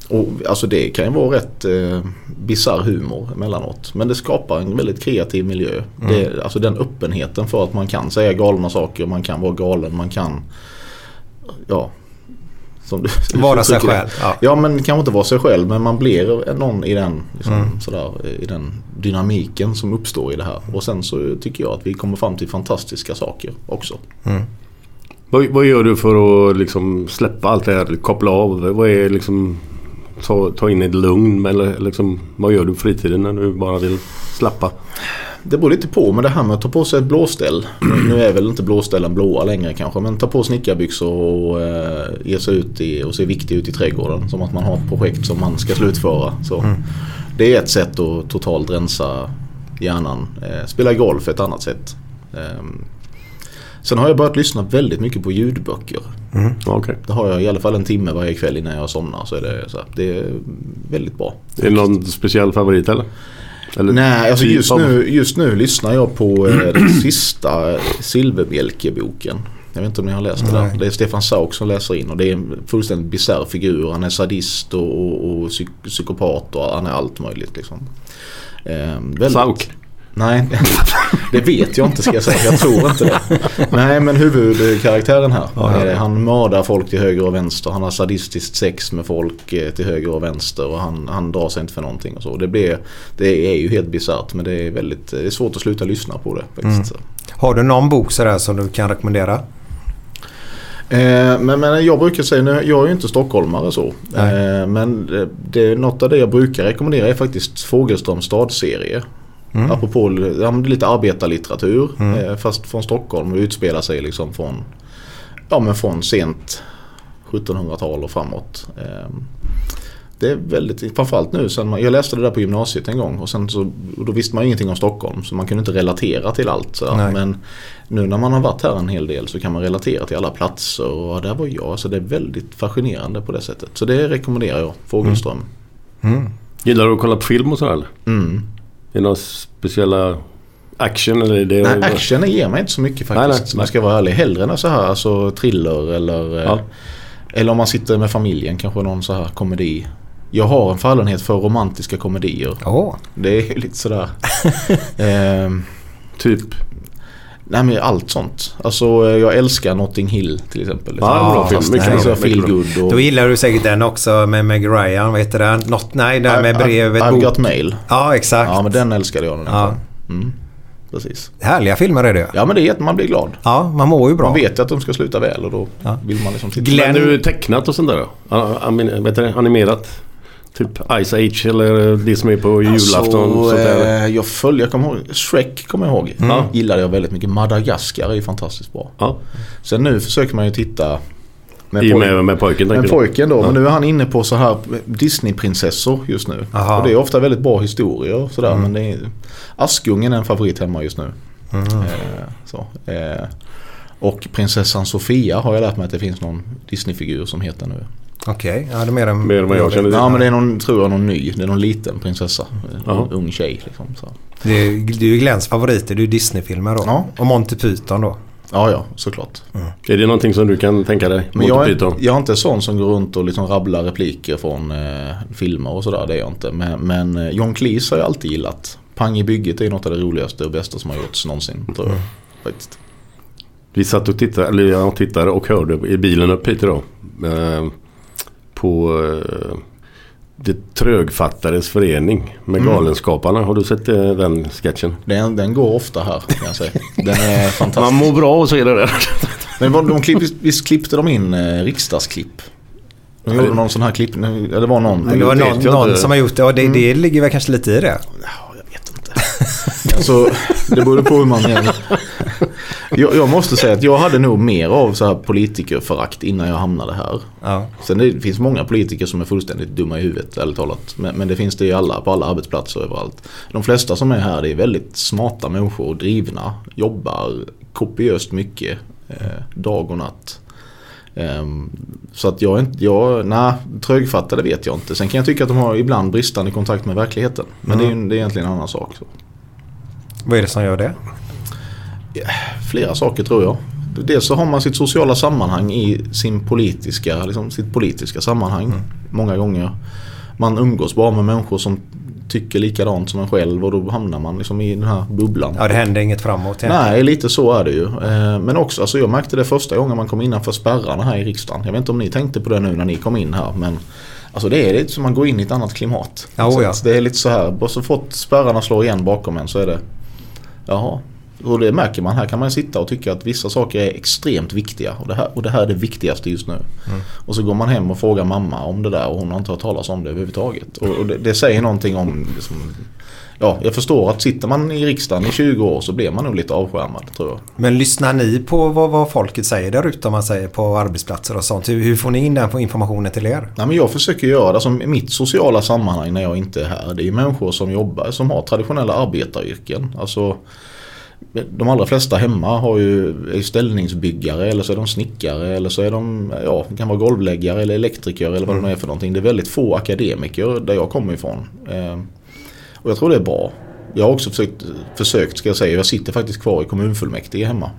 Och, alltså det kan ju vara rätt eh, bisarr humor emellanåt. Men det skapar en väldigt kreativ miljö. Det, alltså den öppenheten för att man kan säga galna saker, man kan vara galen, man kan ja, som du, Vara sig själv, ja. Ja. men kanske inte vara sig själv men man blir någon i den, liksom, Mm. sådär, i den dynamiken som uppstår i det här. Och sen så tycker jag att vi kommer fram till fantastiska saker också. Vad, vad gör du för att liksom släppa allt det här? Koppla av? Vad är liksom... Ta, ta in ett lugn eller liksom... Vad gör du på fritiden när du bara vill slappa? Det beror lite på men det här med att ta på sig ett blåställ. Nu är väl inte blåställen blåa längre kanske men ta på snickarbyxor och eh, ge sig ut i, och se viktig ut i trädgården. Som att man har ett projekt som man ska slutföra. Så Det är ett sätt att totalt rensa hjärnan. Eh, spela golf är ett annat sätt. Ehm, sen har jag börjat lyssna väldigt mycket på ljudböcker. Okej. Det har jag i alla fall en timme varje kväll innan jag somnar. Så är det, så här, det är väldigt bra. Är det någon speciell favorit eller? eller Nej, alltså typ just av- nu, just nu lyssnar jag på eh, den sista Silverbjälke-boken. Jag vet inte om ni har läst det där. Det är Stefan Sauk som läser in och det är en fullständigt bisarr figur. Han är sadist och, och, och psyk- psykopat och han är allt möjligt liksom. Eh, väldigt- Sauk? Nej, det vet jag inte ska jag säga. Jag tror inte det. Nej, men huvudkaraktären här. eh, Han mördar folk till höger och vänster. Han har sadistiskt sex med folk eh, till höger och vänster. Och han, han drar sig inte för någonting och så. Det, blir, det är ju helt bisarrt men det är väldigt det är svårt att sluta lyssna på det. Faktiskt. Har du någon bok sådär som du kan rekommendera? Eh, men, men jag brukar säga, nu, jag är ju inte stockholmare så. Eh, men det, det, något av det jag brukar rekommendera är faktiskt Fogelströms stadserie. Mm. Apropå ja, lite arbetarlitteratur eh, fast från Stockholm och utspelar sig liksom från, ja, men från sent 1700-tal och framåt. Eh, det är väldigt, framförallt nu sen man, jag läste det där på gymnasiet en gång och sen så, och då visste man ingenting om Stockholm så man kunde inte relatera till allt. Sådär. Men nu när man har varit här en hel del så kan man relatera till alla platser och där var jag. Så det är väldigt fascinerande på det sättet. Så det rekommenderar jag, Fågelström. Mm. Gillar du att kolla på film och sådär? Mm. Är det några speciella action eller? Är det Nej, actionen ger mig inte så mycket faktiskt. Nej, nej, om jag ska vara ärlig. Hellre än så här alltså thriller eller Ja. eh, Eller om man sitter med familjen kanske någon så här komedi. Jag har en fallenhet för romantiska komedier. Åh, Det är ju lite sådär. ehm, Typ? Nej men allt sånt. Alltså eh, jag älskar Notting Hill till exempel. Ja, bra film. Mycket det är bra, feel och... då gillar du säkert den också med Meg Ryan. Vad heter den? Något, nej, den med brevet. I've bok. got mail. Ja, exakt. Ja men den älskade jag. Den Ja. Mm. precis. Härliga filmer är det. Ja men det är man blir glad. Ja, man mår ju bra. Man vet ju att de ska sluta väl och då Ja. vill man liksom titta. Glenn- Men du tecknat och sånt där då? Vet du det? Animerat? Typ Ice Age eller det som är på julafton? Alltså, sånt där. eh, jag följer, jag kommer ihåg, Shrek kommer jag ihåg. Mm. Gillade jag väldigt mycket. Madagaskar är ju fantastiskt bra. Ja. Sen nu försöker man ju titta med, poj- med, med pojken med pojken då. Ja. Men nu är han inne på så här Disney-prinsessor just nu. Aha. Och det är ofta väldigt bra historier och sådär. Mm. Men det är, Askungen är en favorit hemma just nu. Mm. Eh, så, eh, och prinsessan Sofia har jag lärt mig att det finns någon Disney-figur som heter nu. Okej, ja det är mer än... Mer än vad jag känner till. Ja men det är någon, tror jag, någon ny. Det är någon liten prinsessa. En ung tjej liksom. Så. Det är, ju Glenns favoriter. Det är ju Disney-filmer då. Ja. Och Monty Python då. Ja, ja, såklart. Är det någonting som du kan tänka dig? Men jag Monty är, Python? jag är inte sån som går runt och liksom rabblar repliker från eh, filmer och sådär. Det är jag inte. Men, men eh, John Cleese har jag alltid gillat. Pang i bygget är något av det roligaste och bästa som har gjorts någonsin. Tror jag. Faktiskt. Vi satt och tittade, eller jag tittade och hörde i bilen upp hit idag. Eh, på eh, Det trögfattades förening med Mm. Galenskaparna. Har du sett eh, den sketchen? Den, den går ofta här kan jag säga. Den är Man fantastisk. mår bra och så är det där. Men vad- de klipp, visst klippte de in eh, riksdagsklipp? De gjorde någon sån här klipp. det var någon. Det var någon, någon som har gjort det. Och det, det ligger väl kanske lite i det. Ja, jag vet inte. alltså, det beror på hur man... Jag, jag måste säga att jag hade nog mer av så här politikerförakt innan jag hamnade här. Ja. Sen det finns många politiker som är fullständigt dumma i huvudet, ärligt talat. Men, men det finns det ju alla, på alla arbetsplatser överallt. De flesta som är här det är väldigt smarta människor, drivna, jobbar kopiöst mycket, eh, dag och natt. Ehm, så att jag inte, jag, nej, trögfattade vet jag inte. Sen kan jag tycka att de har ibland bristande kontakt med verkligheten. Men det, är, det är egentligen en annan sak. Så. Vad är det som gör det? Flera saker tror jag. Dels så har man sitt sociala sammanhang i sin politiska, liksom sitt politiska sammanhang. Många gånger. Man umgås bara med människor som tycker likadant som en själv och då hamnar man liksom i den här bubblan. Ja, det händer inget framåt egentligen. Nej, lite så är det ju. Eh, Men också, alltså jag märkte det första gången man kom innanför spärrarna här i riksdagen. Jag vet inte om ni tänkte på det nu när ni kom in här men Alltså det är lite som man går in i ett annat klimat. Ja, så oh ja. att Det är lite så här, så fort spärrarna slår igen bakom en så är det Jaha. Och det märker man. Här kan man sitta och tycka att vissa saker är extremt viktiga. Och det här, och det här är det viktigaste just nu. Och så går man hem och frågar mamma om det där och hon har inte hört talas om det överhuvudtaget. Och, och det, det säger någonting om liksom, Ja, jag förstår att sitter man i riksdagen i 20 år så blir man nog lite avskärmad tror jag. Men lyssnar ni på vad, vad folket säger där ute om man säger på arbetsplatser och sånt? Hur, hur får ni in den informationen till er? Nej, men jag försöker göra det i mitt sociala sammanhang när jag inte är här. Det är människor som jobbar, som har traditionella arbetaryrken. Alltså, de allra flesta hemma har ju, är ställningsbyggare eller så är de snickare eller så är de, ja, kan vara golvläggare eller elektriker eller vad det nu är för någonting. Det är väldigt få akademiker där jag kommer ifrån. Eh, och jag tror det är bra. Jag har också försökt, försökt ska jag säga, jag sitter faktiskt kvar i kommunfullmäktige hemma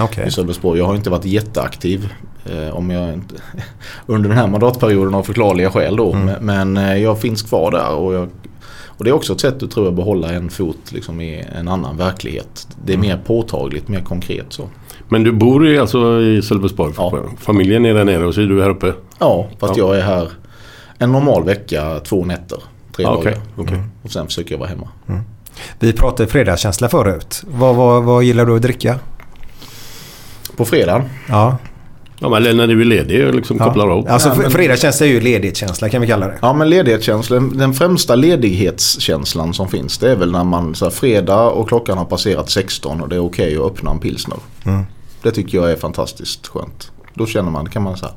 Okej. i Sölvesborg. Jag har inte varit jätteaktiv eh, om jag inte, under den här mandatperioden av förklarliga skäl då. Men, men eh, jag finns kvar där och, jag, och det är också ett sätt att tror jag behålla en fot liksom, i en annan verklighet. Det är mer påtagligt, mer konkret så. Men du bor ju alltså i Sölvesborg? Ja. Familjen är där nere och så är du här uppe? Ja, fast Ja. jag är här en normal vecka, två nätter, tre Ah, dagar. okej, okej. Och sen försöker jag vara hemma. Vi pratade fredagskänsla förut. Vad, vad, vad gillar du att dricka? På fredag Ja. Ja, men eller när du är ledig och liksom kopplar av. Alltså Ja, men- är ju ledighetskänsla kan vi kalla det. Ja men ledighetskänslan, den främsta ledighetskänslan som finns det är väl när man så här, fredag och klockan har passerat 16 och det är okej att öppna en pilsner. Mm. Det tycker jag är fantastiskt skönt. Då känner man, kan man här,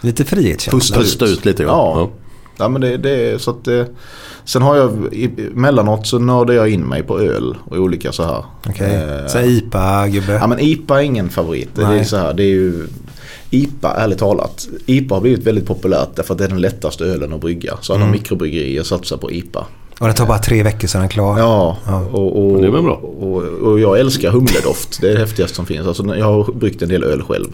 Lite frihetskänsla. pusta ut. Pusta ut lite ja. Ja. ja. Ja men det, det är så att det, Sen har jag, emellanåt så nördar jag in mig på öl och olika så här. Okej. Eh, Så IPA-gubbe. Ja men IPA är ingen favorit. Det är Nej. så här, det är ju IPA, ärligt talat. IPA har blivit väldigt populärt därför att det är den lättaste ölen att brygga. Så alla Mm. mikrobryggerier satsar på IPA. Och det tar bara tre veckor så är den klar. Ja, Ja. Och, och, Det är bra. Och, och jag älskar humledoft. Det är det häftigaste som finns. Alltså, jag har bryggt en del öl själv.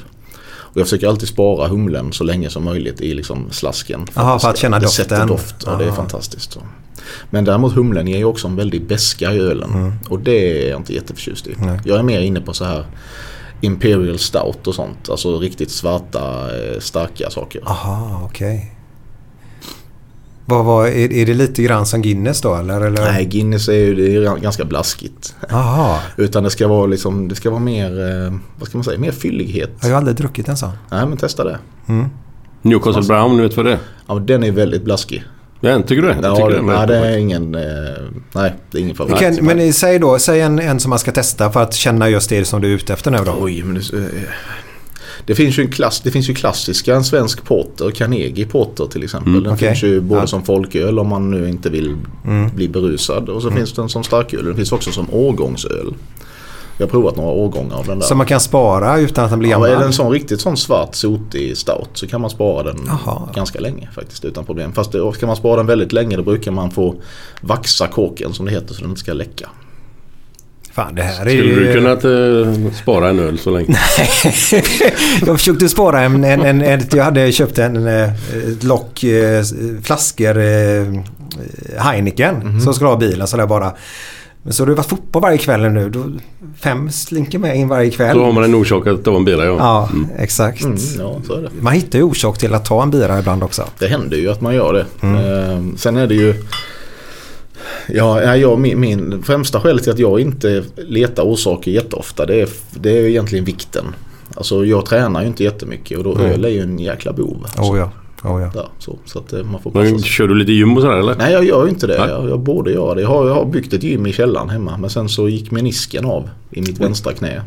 Och jag försöker alltid spara humlen så länge som möjligt i liksom slasken. Jaha, för att känna det doften. sätter doft. Ja, det är Aha. fantastiskt. Så. Men däremot humlen ger ju också en väldig beska i ölen. Mm. Och det är jag inte jätteförtjust i. Nej. Jag är mer inne på så här Imperial Stout och sånt. Alltså riktigt svarta, eh, starka saker. Aha, okej. Vad, vad, är, är det lite grann som Guinness då eller? eller? Nej, Guinness är ju det är ganska blaskigt. Jaha. Utan det ska vara liksom, det ska vara mer, eh, vad ska man säga, mer fyllighet. Jag har aldrig druckit en sån. Nej men testa det. Newcastle Brown, du vet vad det är? Ja, den är väldigt blaskig. Ja, tycker du det? Jag Ja, tycker det, den nej, är- det är ingen, eh, nej det är ingen favorit. Kan, men säg då, säg en, en som man ska testa för att känna just det som du är ute efter nu då. Oj, men det, eh, det finns ju en klass, det finns ju klassiska, en svensk porter, Carnegie porter till exempel. Den Mm, okej. finns ju både Ja. som folköl om man nu inte vill bli berusad. Och så finns den som starköl. Den finns också som årgångsöl. Jag har provat några årgångar av den där. Som man kan spara utan att den blir Ja, gammal. är det en sån riktigt sån svart sotig stout så kan man spara den Jaha. ganska länge faktiskt utan problem. Fast det, ska man spara den väldigt länge då brukar man få vaxa korken som det heter så den inte ska läcka. Fan, det här är Skulle ju... du kunnat eh, spara en öl så länge? jag försökte spara en, en, en, en jag hade köpt en, eh, ett lock eh, flaskor eh, Heineken Mhm. som skulle ha bilen så där bara. Men så har det varit fotboll varje kväll nu. Då, fem slinker med in varje kväll. Då har man en orsak att ta en bira ja. Ja, exakt. Mm, ja, så är det. Man hittar ju orsak till att ta en bira ibland också. Det händer ju att man gör det. Mm. Eh, sen är det ju Ja, ja, jag, min, min främsta skälet till att jag inte letar orsaker jätteofta det är, det är egentligen vikten. Alltså jag tränar ju inte jättemycket och då öl är ju en jäkla bov. Alltså, Oh ja. Oh ja. där, så, så att eh, man får passa Men, sig. kör du lite gym och sådär eller? Nej jag gör ju inte det. Nej. Jag, jag borde göra det. Jag har, jag har byggt ett gym i källaren hemma men sen så gick menisken av i mitt vänstra knä.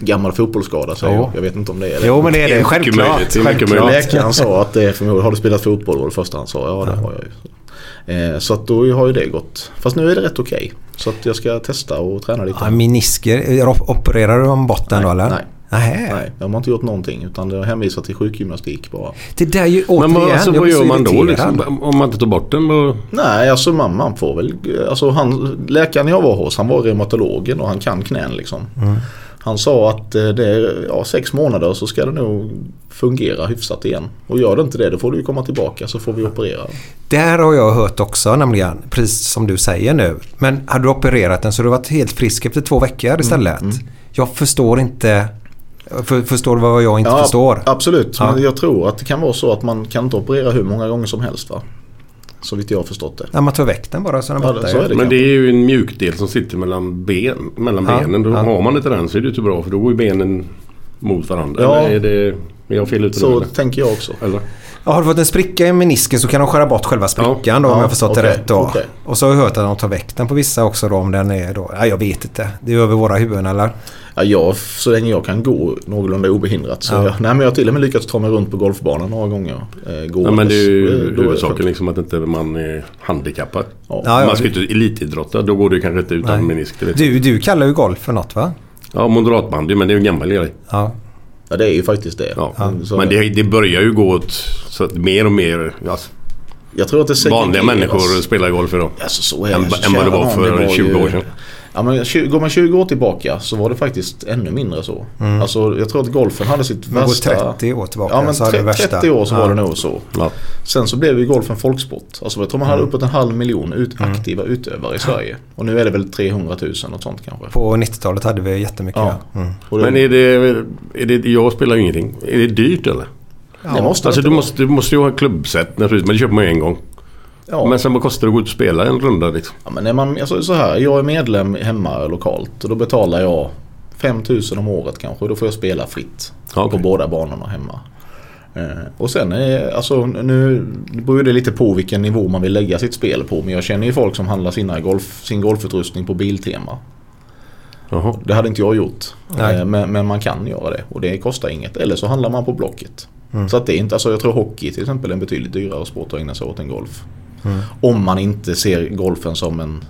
Gammal fotbollsskada säger Ja. jag. Jag vet inte om det är det. Mm. Jo men det är det. Självklart. möjligt, Självklart. Läkaren sa att det är förmodligen, har du spelat fotboll? var det första han sa. Ja det har jag ju. Eh, så att då har ju det gått. Fast nu är det rätt okej. Så att jag ska testa och träna lite. Ja, minisker. Opererar du om botten då eller? nej. Nähä. Nej, jag har inte gjort någonting utan jag hänvisar till sjukgymnastik bara. Det där är ju återigen. Men vad, alltså, vad gör man då liksom? Om man inte tar bort den? Då... Nej, alltså man, man får väl, alltså han, läkaren jag var hos han var reumatologen och han kan knän liksom. Han sa att eh, det är ja, sex månader så ska det nog fungera hyfsat igen. Och gör det inte det då får du ju komma tillbaka så får vi operera. Där har jag hört också nämligen, precis som du säger nu. Men hade du opererat den så hade du varit helt frisk efter två veckor istället. Jag förstår inte. För, förstår du vad jag inte förstår? Absolut, Ja. men jag tror att det kan vara så att man kan inte operera hur många gånger som helst va? Så vitt jag har förstått det. När man tar väck den bara så är den Ja, borta. så är ju. det. Men det är ju en mjukdel som sitter mellan, ben, mellan Ja, benen. Då ja. har man inte den så är det inte bra för då går ju benen mot varandra. Ja. Eller är, det, är jag fel ute nu Så eller? tänker jag också. eller? Ja, har du fått en spricka i menisken så kan de skära bort själva sprickan då om Ja, jag har förstått det okej, rätt då. okej. Och så har jag hört att de tar väck den på vissa också då om den är då. Ja, jag vet inte. Det är över våra huvuden eller? Ja, jag, så länge jag kan gå någorlunda obehindrat. Så Ja. jag, nej, men jag har till och med lyckats ta mig runt på golfbanan några gånger. Eh, Ja, men det är ju då- huvudsaken liksom att inte man är handikappad. Ja. Ja, ja, man ska ju inte elitidrotta. Då går det kanske inte utan Nej. menisk. det Du, jag. du kallar ju golf för något va? Ja, moderatbandy men det är ju en gammal grej. Ja. Ja det är ju faktiskt det. Ja. Så- Men det, det börjar ju gå åt så att mer och mer alltså, jag tror att det vanliga människor spelar golf idag. Alltså så är Än- det. än Så vad det var för det var 20 ju- år sedan. Ja, men går man 20 år tillbaka så var det faktiskt ännu mindre så. Alltså jag tror att golfen hade sitt Man går värsta... 30 år tillbaka Ja men så har det 30, värsta. 30 år så Ja. var det nog så. Ja. Sen så blev ju golf en folksport. Alltså jag tror man hade uppåt en halv miljon ut, aktiva utövare i Sverige. Och nu är det väl 300 000 och sånt kanske. På 90-talet hade vi jättemycket. Ja. Ja. Mm. Det, Men är det, är det... Jag spelar ju ingenting. Är det dyrt eller? det måste Alltså det du måste, du måste ju ha klubbset naturligtvis. Men det köper man ju en gång. Ja. Men sen vad kostar det att gå ut och spela en runda liksom? Ja, men är man, alltså, så här, jag är medlem hemma lokalt och då betalar jag 5000 om året kanske. Då får jag spela fritt okej. på båda banorna hemma. Eh, och sen är, alltså nu beror det lite på vilken nivå man vill lägga sitt spel på. Men jag känner ju folk som handlar sina golf, sin golfutrustning på Biltema. Jaha. Det hade inte jag gjort. Eh, men, men man kan göra det och det kostar inget. Eller så handlar man på Blocket. Så att det är inte, alltså jag tror hockey till exempel är en betydligt dyrare sport att ägna sig åt än golf. Om man inte ser golfen som en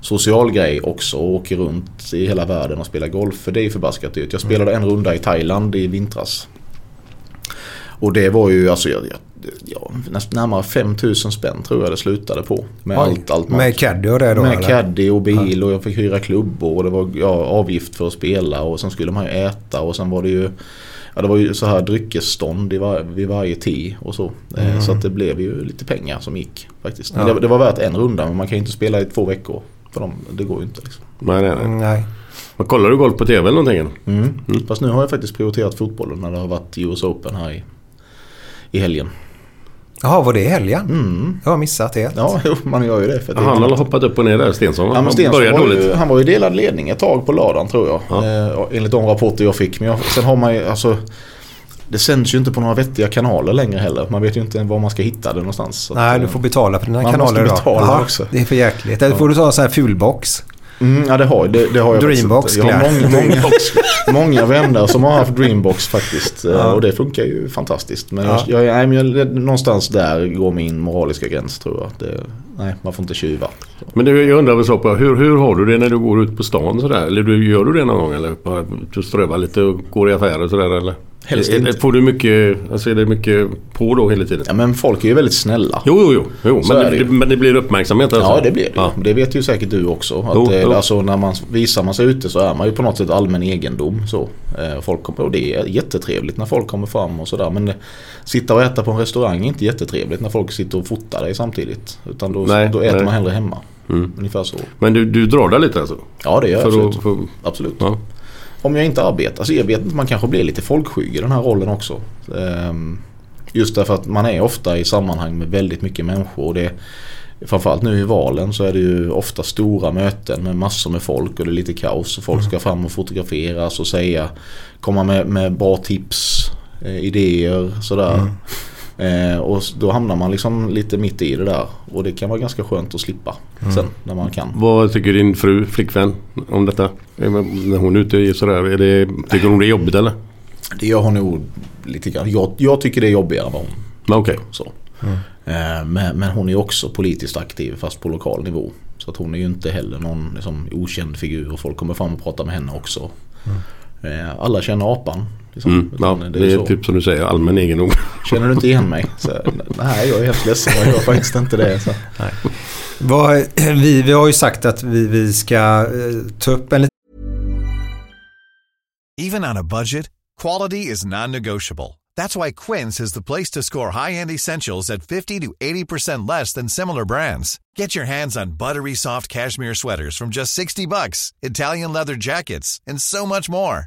social grej också och åker runt i hela världen och spelar golf. För det är ju förbaskat dyrt. Jag spelade en runda i Thailand i vintras. Och det var ju alltså jag, ja, närmare 5000 spänn tror jag det slutade på. Med Oj, allt, allt Med caddy och det då med eller? caddy och bil och jag fick hyra klubbor och det var ja, avgift för att spela och sen skulle man ju äta och sen var det ju Ja det var ju så här dryckesstånd i var, vid varje tee och så. Eh, Så att det blev ju lite pengar som gick faktiskt. Mm. Ja. det, det var värt en runda men man kan ju inte spela i två veckor. För de, det går ju inte liksom. Nej, nej, nej. Mm, Nej. Men kollar du golf på TV eller någonting? eller? Mm. Fast nu har jag faktiskt prioriterat fotbollen när det har varit US Open här i, i helgen. Jaha, var det i helgen? Mm. Jag har missat helt. Ja, man gör ju det. För det Han har hoppat upp och ner där, Stensson. Ja, Han Stensson börjar var dåligt. ju, han var ju delad ledning ett tag på lördagen tror jag. Eh, enligt de rapporter jag fick. Men jag, sen har man ju alltså det sänds ju inte på några vettiga kanaler längre heller. Man vet ju inte var man ska hitta det någonstans. Så Nej, att, du eh, får betala för dina Man kanaler måste idag. betala Jaha, också. Det är för jäkligt. Eller får du ta en sån här fulbox. Mm, ja det har, det, det har jag Dreambox. Jag har många, många, många vänner som har haft Dreambox faktiskt. eh, Och det funkar ju fantastiskt. Men, Ja. jag, jag, nej, men jag, någonstans där går min moraliska gräns tror jag. Det, nej, man får inte tjuva. Men du, jag undrar väl så på hur, hur har du det när du går ut på stan sådär? Eller du, gör du det någon gång eller? Bara Du strövar lite och går i affärer och sådär eller? Helst Är- är- inte. Får du mycket, alltså är det mycket på då hela tiden? Ja, men folk är ju väldigt snälla. Jo, jo, jo. jo men, det det, men det blir uppmärksamhet alltså? Ja det blir det Ja. Det vet ju säkert du också. Att, Jo, eh, jo. Alltså, när man visar man sig ute så är man ju på något sätt allmän egendom. Så. Eh, Folk kommer, och det är jättetrevligt när folk kommer fram och sådär. Men eh, sitta och äta på en restaurang är inte jättetrevligt när folk sitter och fotar dig samtidigt. Utan då, Nej, då äter nej. man hellre hemma. Mm. Ungefär så. Men du, du drar där lite alltså? Ja det gör jag För absolut. att, för, absolut. ja. Om jag inte arbetar. Alltså jag vet inte, man kanske blir lite folkskygg i den här rollen också. Ehm, Just därför att man är ofta i sammanhang med väldigt mycket människor. Och det, framförallt nu i valen så är det ju ofta stora möten med massor med folk och det är lite kaos. Och folk ska fram och fotograferas och säga, komma med, med bra tips, eh, idéer sådär. Eh, och då hamnar man liksom lite mitt i det där. Och det kan vara ganska skönt att slippa sen när man kan. Vad tycker din fru, flickvän, om detta? Man- När hon är ute sådär, är det, tycker hon det är jobbigt eller? Det gör hon nog lite grann. Jag, jag tycker det är jobbigare än vad hon Men okej. Så. Eh, Men, men hon är också politiskt aktiv fast på lokal nivå. Så att hon är ju inte heller någon liksom, okänd figur och folk kommer fram och pratar med henne också. Eh, Alla känner apan. Liksom. Mm, ja, det är så. typ som du säger, allmän egendom. Känner du inte igen mig? Så, nej, jag är helt ledsen. Jag gör faktiskt inte det. Så. Vad, vi, vi har ju sagt att vi, vi ska eh, ta upp en Even on a budget, quality is non-negotiable. That's why Quince is the place to score high-end essentials at 50 to 80% less than similar brands. Get your hands on buttery soft cashmere sweaters from just 60 bucks, Italian leather jackets, and so much more.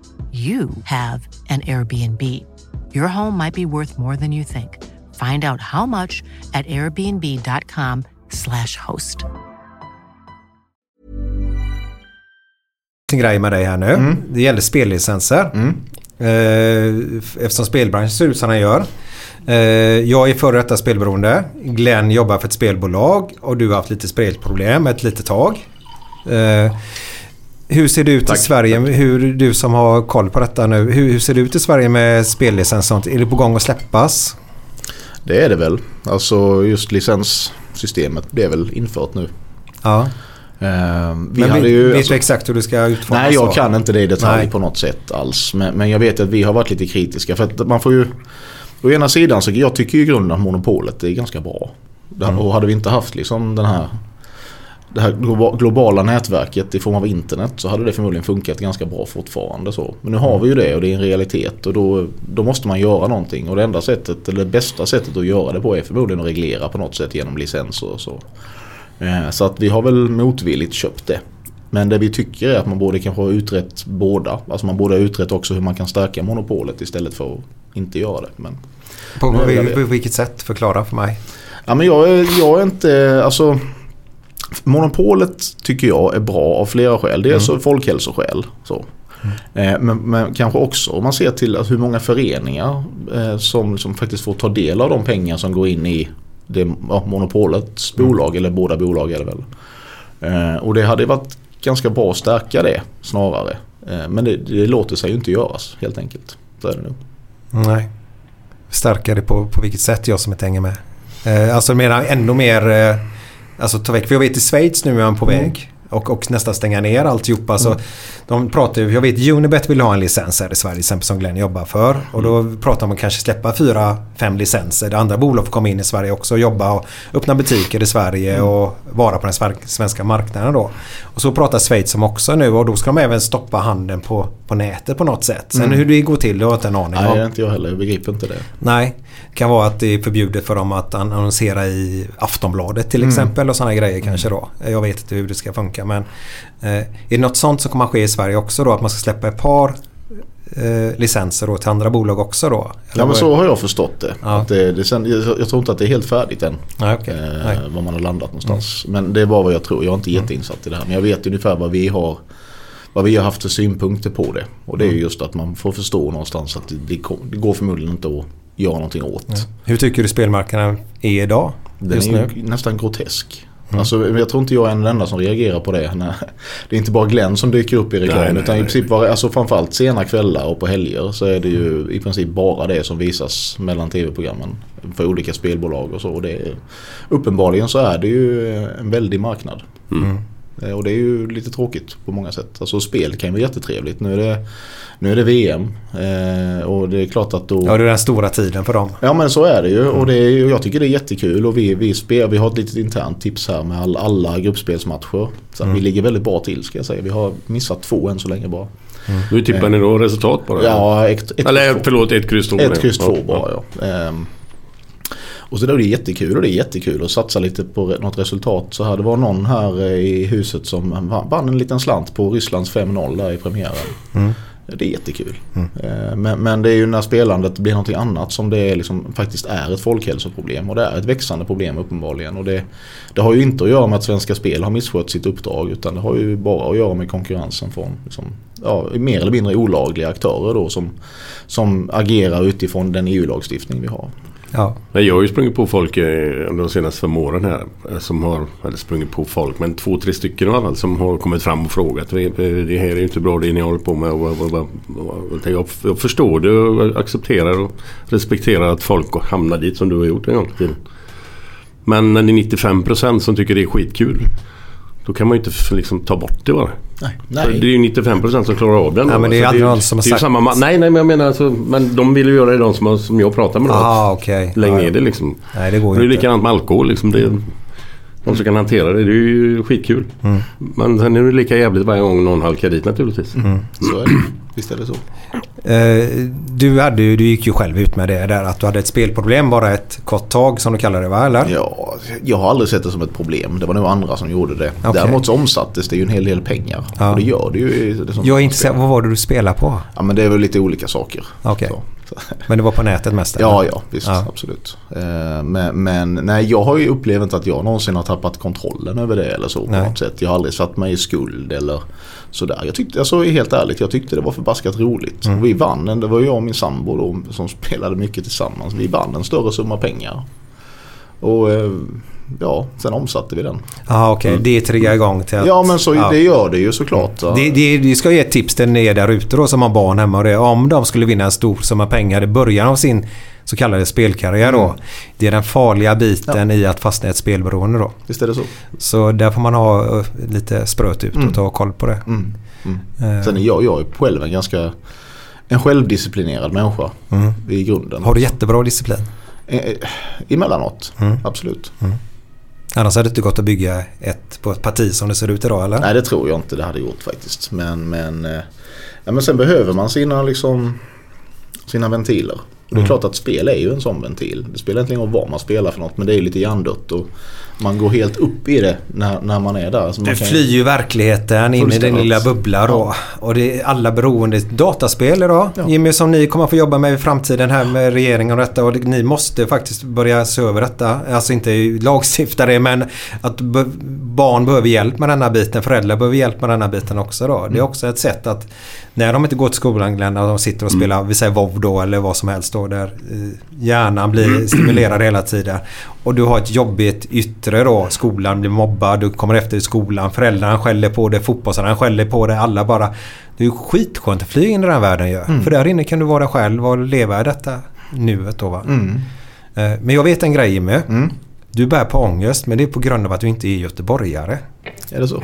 you have an Airbnb. Your home might be worth more than you think. Find out how much at airbnb.com/slash host. en grej med dig här nu. Mm. Det gäller spellicenser. Eh, eftersom spelbranschen ser ut som den gör. Eh, jag är före detta spelberoende. Glenn jobbar för ett spelbolag och du har haft lite spelproblem ett litet tag. Hur ser det ut Tack, i Sverige? Hur, du som har koll på detta nu. Hur, hur ser det ut i Sverige med spellicens och sånt? Är det på gång att släppas? Det är det väl. Alltså just licenssystemet det är väl infört nu. Ja. Ehm, vi Men vet, ju, vet alltså- du exakt hur du ska utforma Nej, jag så? kan inte det i detalj Nej. på något sätt alls. Men, men jag vet att vi har varit lite kritiska. För att man får ju... Å ena sidan så jag tycker ju i grunden att monopolet är ganska bra. Det- Mm. Och hade vi inte haft liksom den här... Det här globa- globala nätverket i form av internet så hade det förmodligen funkat ganska bra fortfarande så. Men nu har vi ju det och det är en realitet och då, då måste man göra någonting. Och det enda sättet, eller det bästa sättet att göra det på är förmodligen att reglera på något sätt genom licenser och så. Eh, Så att vi har väl motvilligt köpt det. Men det vi tycker är att man borde kanske ha utrett båda. Alltså man borde ha utrett också hur man kan stärka monopolet istället för att inte göra det. Men, På, på, på vilket sätt? Förklara för mig. ja, men jag, jag är inte, alltså Monopolet tycker jag är bra av flera skäl. Dels mm. folkhälsoskäl. Så. Eh, Men, men kanske också om man ser till att hur många föreningar eh, som, som faktiskt får ta del av de pengar som går in i det, ja, monopolets bolag eller båda bolag är väl. Eh, Och det hade varit ganska bra att stärka det snarare. Eh, Men det, det låter sig ju inte göras helt enkelt. Så är det nog. Nej. Stärka det på, på vilket sätt jag som inte hänger med. Eh, alltså menar ännu mer... Alltså ta väck. För jag vet i Schweiz nu är man på väg. Och, och nästan stänga ner alltihopa. Så de pratar ju, jag vet Unibet vill ha en licens här i Sverige exempel som Glenn jobbar för. Och då pratar de om att kanske släppa fyra, fem licenser. Det andra bolag får komma in i Sverige också och jobba och öppna butiker i Sverige och vara på den svenska marknaden då. Och så pratar Schweiz om också nu och då ska de även stoppa handeln på, på nätet på något sätt. Sen Mm. hur det går till det har jag inte en aning om. Nej, det är inte jag heller. Jag begriper inte det. Nej, det kan vara att det är förbjudet för dem att an- annonsera i Aftonbladet till Mm. exempel och sådana grejer kanske då. Jag vet inte hur det ska funka men eh, är det något sånt som kommer att ske i Sverige också då? Att man ska släppa ett par eh, licenser då till andra bolag också då? Eller Ja men så har jag förstått det. Ja. Att det, det sen, jag, jag tror inte att det är helt färdigt än. Nej, okej. Eh, Nej. var man har landat någonstans. Men det var vad jag tror. Jag är inte jätteinsatt i det här. Men jag vet ungefär vad vi har vad vi har haft för synpunkter på det. Och det är ju just att man får förstå någonstans att det, går förmodligen inte att göra någonting åt. Hur tycker du spelmarknaden är idag? Den är nästan grotesk. Alltså, jag tror inte jag är den enda som reagerar på det. Nej. Det är inte bara Glenn som dyker upp i reklam. Nej, nej, utan i princip var, alltså framförallt sena kvällar och på helger så är det ju i princip bara det som visas mellan tv-programmen. För olika spelbolag och så. Och det är, uppenbarligen så är det ju en väldig marknad. Eh, Och det är ju lite tråkigt på många sätt. Alltså spel kan ju vara jättetrevligt. Nu är det, nu är det VM. Eh, och det är klart att då... Ja, det är den stora tiden för dem. Ja men så är det ju och det är, jag tycker det är jättekul och vi, vi, spel, vi har ett litet internt tips här med all, alla gruppspelsmatcher. Så att vi ligger väldigt bra till ska jag säga. Vi har missat två än så länge bara. Hur tippar ni då resultat på det? Ja, ett, ett, Eller förlåt, ett kryss två. Ett kryss två Ja, bara ja. Ehm, och så då är det jättekul och det är jättekul att satsa lite på något resultat. Så här, det var någon här eh, i huset som vann- vann en liten slant på Rysslands 5-0 där i premiären. Det är jättekul. Eh, Men, men det är ju när spelandet blir någonting annat som det liksom, faktiskt är ett folkhälsoproblem. Och det är ett växande problem uppenbarligen. Och det, det har ju inte att göra med att Svenska Spel har misskött sitt uppdrag. Utan det har ju bara att göra med konkurrensen från liksom, ja, mer eller mindre olagliga aktörer då som, som agerar utifrån den EU-lagstiftning vi har. Ja. Nej, Jag har ju sprungit på folk eh, de senaste fem åren här. Eh, som har, eller sprungit på folk, men två, tre stycken i alla fall som har kommit fram och frågat. Det här är ju inte bra det ni håller på med. Jag, jag förstår det och accepterar och respekterar att folk hamnar dit som du har gjort en gång i tiden. Men när det är 95% som tycker det är skitkul. Då kan man ju inte liksom ta bort det bara. Nej. För Det är ju 95% som klarar av den. Då. men det är aldrig ju- någon som har är sagt- samma, ma- Nej, nej, men jag menar alltså, men de vill ju göra det de som, har- som jag pratar med. då. Ah, okej. Lägg Ja, ner ja. det liksom. Nej, det går Det är ju ju inte. likadant med alkohol. Liksom. Det, de som kan hantera det, det är ju skitkul. Mm. Men sen är det lika jävligt varje gång någon halkar dit naturligtvis. Mm. Så är det. Visst är det så. Eh, du, hade, du gick ju själv ut med det där att du hade ett spelproblem bara ett kort tag som du kallar det va? Eller? Ja, jag har aldrig sett det som ett problem. Det var nog andra som gjorde det. Okej. Däremot så omsattes det ju en hel del pengar. Ja. Och det gör det ju. Det som Jag är intresserad. Vad var det du spelade på? Ja men det är väl lite olika saker. Okej. Så. Men det var på nätet mest? eller? Ja, ja, visst. Ja. Absolut. Eh, Men, men nej, jag har ju upplevt att jag någonsin har tappat kontrollen över det eller så på Nej. något sätt. Jag har aldrig satt mig i skuld eller sådär. Jag tyckte, alltså helt ärligt, jag tyckte det var förbaskat roligt. Mm. Vi vann, en- det var jag och min sambo då, som spelade mycket tillsammans. Vi vann en större summa pengar. Och eh, ja, sen omsatte vi den. Ja, okej. Det triggar igång till att... Ja men så ja. det gör det ju såklart. Ja. Det, det, det ska ge ett tips till er där ute då som har barn hemma. Och det, om de skulle vinna en stor summa pengar i början av sin så kallade spelkarriär då. Det är den farliga biten i att fastna i ett spelberoende då. Visst är det så. Så där får man ha eh, lite spröt ut och ta koll på det. Mm. Mm. Eh, Sen är jag, jag är själv en ganska en självdisciplinerad människa Mm. i grunden. Har du jättebra disciplin? Eh, Emellanåt, Mm. absolut. Annars hade det inte gått att bygga ett på ett parti som det ser ut idag eller? Nej det tror jag inte det hade gjort faktiskt. Men, men, eh, ja, men sen behöver man sina, liksom, sina ventiler. Och det är klart att spel är ju en sån ventil. Det spelar inte ingen roll vad man spelar för något men det är lite hjärndött. Och man går helt upp i det när, när man är där. Så man Du flyr ju verkligheten in i din Fullständigt. lilla bubbla då. Och det är alla beroende. Dataspel idag. Ja. Jimmy som ni kommer att få jobba med i framtiden här med regeringen och detta. Och ni måste faktiskt börja se över detta. Alltså inte lagstifta det men att barn behöver hjälp med denna biten. Föräldrar behöver hjälp med denna biten också då. Det är också ett sätt att när de inte går till skolan Glenn, och de sitter och spelar, vi säger WoW då eller vad som helst då. Där eh, hjärnan blir stimulerad hela tiden. Och du har ett jobbigt yttre då. Skolan blir mobbad, du kommer efter i skolan. Föräldrarna skäller på dig, fotbollsarna skäller på dig. Alla bara... Det är ju skitskönt att flyga in i den världen ju. För där inne kan du vara själv och leva i detta nuet då va. Mm. Eh, Men jag vet en grej Jimmy. Du bär på ångest men det är på grund av att du inte är göteborgare. Är det så?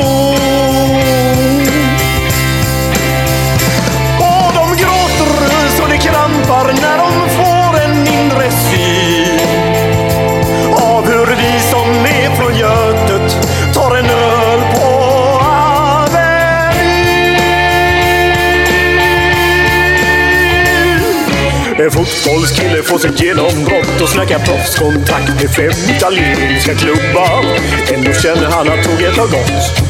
Vi som är från Götet tar en öl på Avenyn. En fotbollskille får sitt genombrott och snackar proffskontrakt med fem italienska klubbar. Ändå känner han att tåget har gått.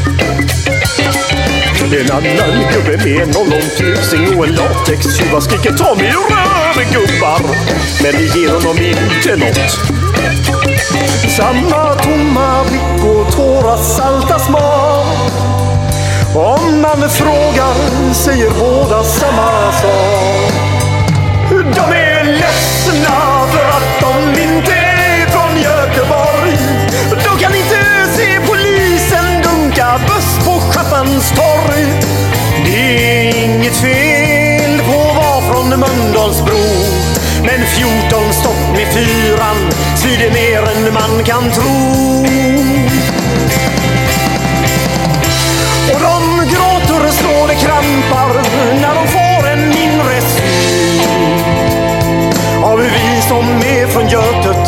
En annan gubbe med en ollontusing och en latextjuva skriker Tommy rör gubbar. Men det ger honom inte något. Samma tomma blick och tårar salta smak. Om man frågar säger båda samma sak. De är ledsna för att de inte är från Göteborg. De kan inte se polisen dunka buss på Schappans torg. Det är inget fel på att vara från Mölndalsbro. Men 14 stopp med fyran svider mer än man kan tro. Och de gråter så det krampar när de får en inre syn av hur vi som är från Götet,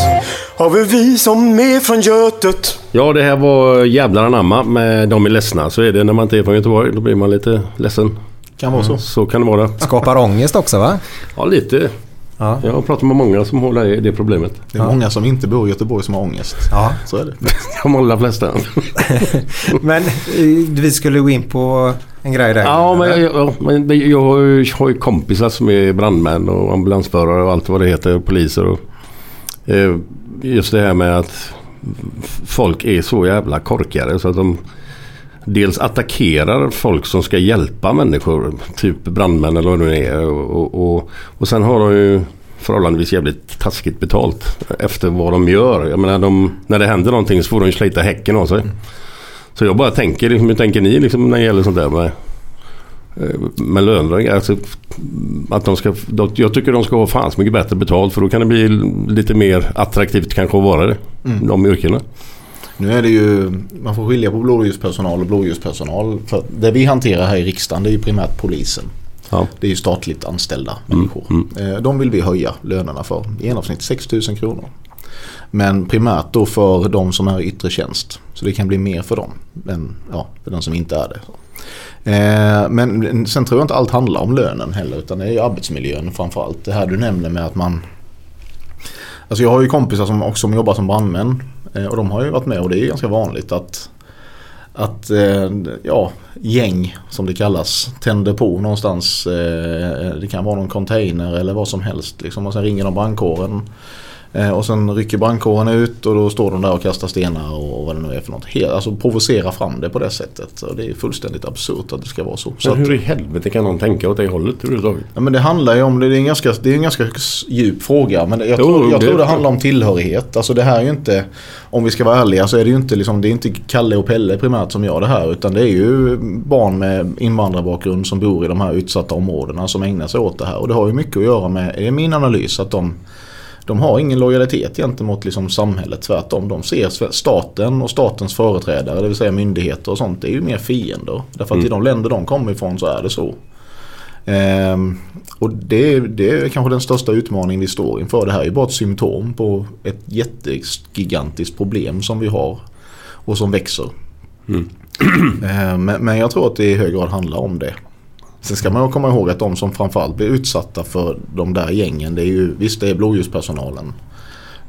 av hur vi som är från Götet Ja, det här var jävlar anamma med De är ledsna. Så är det när man inte är från Göteborg. Då blir man lite ledsen. Kan vara så. Så kan det vara. Skapar ångest också va? Ja, lite. Ja. Jag har pratat med många som har det, det problemet. Det är många som inte bor i Göteborg som har ångest. Ja. Så är det. De allra flesta. Men eh, vi skulle gå in på en grej där. Ja, men, jag, ja, men jag har ju, har ju kompisar som är brandmän och ambulansförare och allt vad det heter. Poliser och... Eh, just det här med att folk är så jävla korkade så att de dels attackerar folk som ska hjälpa människor. Typ brandmän eller vad det nu är. Och, och, och, sen har de ju förhållandevis jävligt taskigt betalt efter vad de gör. Jag menar, de, när det händer någonting så får de ju slita häcken av sig. Så jag bara tänker, liksom, hur tänker ni liksom, när det gäller sånt där med, eh, med löner? Alltså, att de ska, jag tycker de ska ha fan så mycket bättre betalt för då kan det bli lite mer attraktivt kanske att vara det. De yrkena. Nu är det ju, man får skilja på blåljuspersonal och blåljuspersonal. För det vi hanterar här i riksdagen det är ju primärt polisen. Ja. Det är ju statligt anställda människor. Eh, De vill vi höja lönerna för. I genomsnitt 6 000 kronor. Men primärt då för de som är i yttre tjänst. Så det kan bli mer för dem än ja, för den som inte är det. Eh, men sen tror jag inte allt handlar om lönen heller utan det är ju arbetsmiljön framförallt. Det här du nämner med att man Alltså jag har ju kompisar som också jobbar som brandmän Eh, och de har ju varit med och det är ganska vanligt att att eh, ja, gäng som det kallas tänder på någonstans. Eh, det kan vara någon container eller vad som helst. Liksom. Och sen ringer de brandkåren. Eh, och sen rycker brandkåren ut och då står de där och kastar stenar och, och vad det nu är för något. Helt, alltså provocera fram det på det sättet. Så det är fullständigt absurt att det ska vara så. Men hur i helvete kan någon tänka åt det hållet överhuvudtaget? Ja, men det handlar ju om, det är en ganska, det är en ganska djup fråga. Men jag, tror, jag det- tror det handlar om tillhörighet. Alltså det här är ju inte, om vi ska vara ärliga så är det ju inte, liksom, det är inte Kalle och Pelle primärt som gör det här. Utan det är ju barn med invandrarbakgrund som bor i de här utsatta områdena som ägnar sig åt det här. Och det har ju mycket att göra med, är min analys, att de de har ingen lojalitet gentemot liksom samhället tvärtom. De ser staten och statens företrädare, det vill säga myndigheter och sånt, det är ju mer fiender. Därför att Mm. i de länder de kommer ifrån så är det så. Ehm, och det, det är kanske den största utmaningen vi står inför. Det här är ju bara ett symptom på ett jättegigantiskt problem som vi har och som växer. Mm. Ehm, men, men jag tror att det i hög grad handlar om det. Sen ska man ju komma ihåg att de som framförallt blir utsatta för de där gängen, det är ju, visst det är blåljuspersonalen.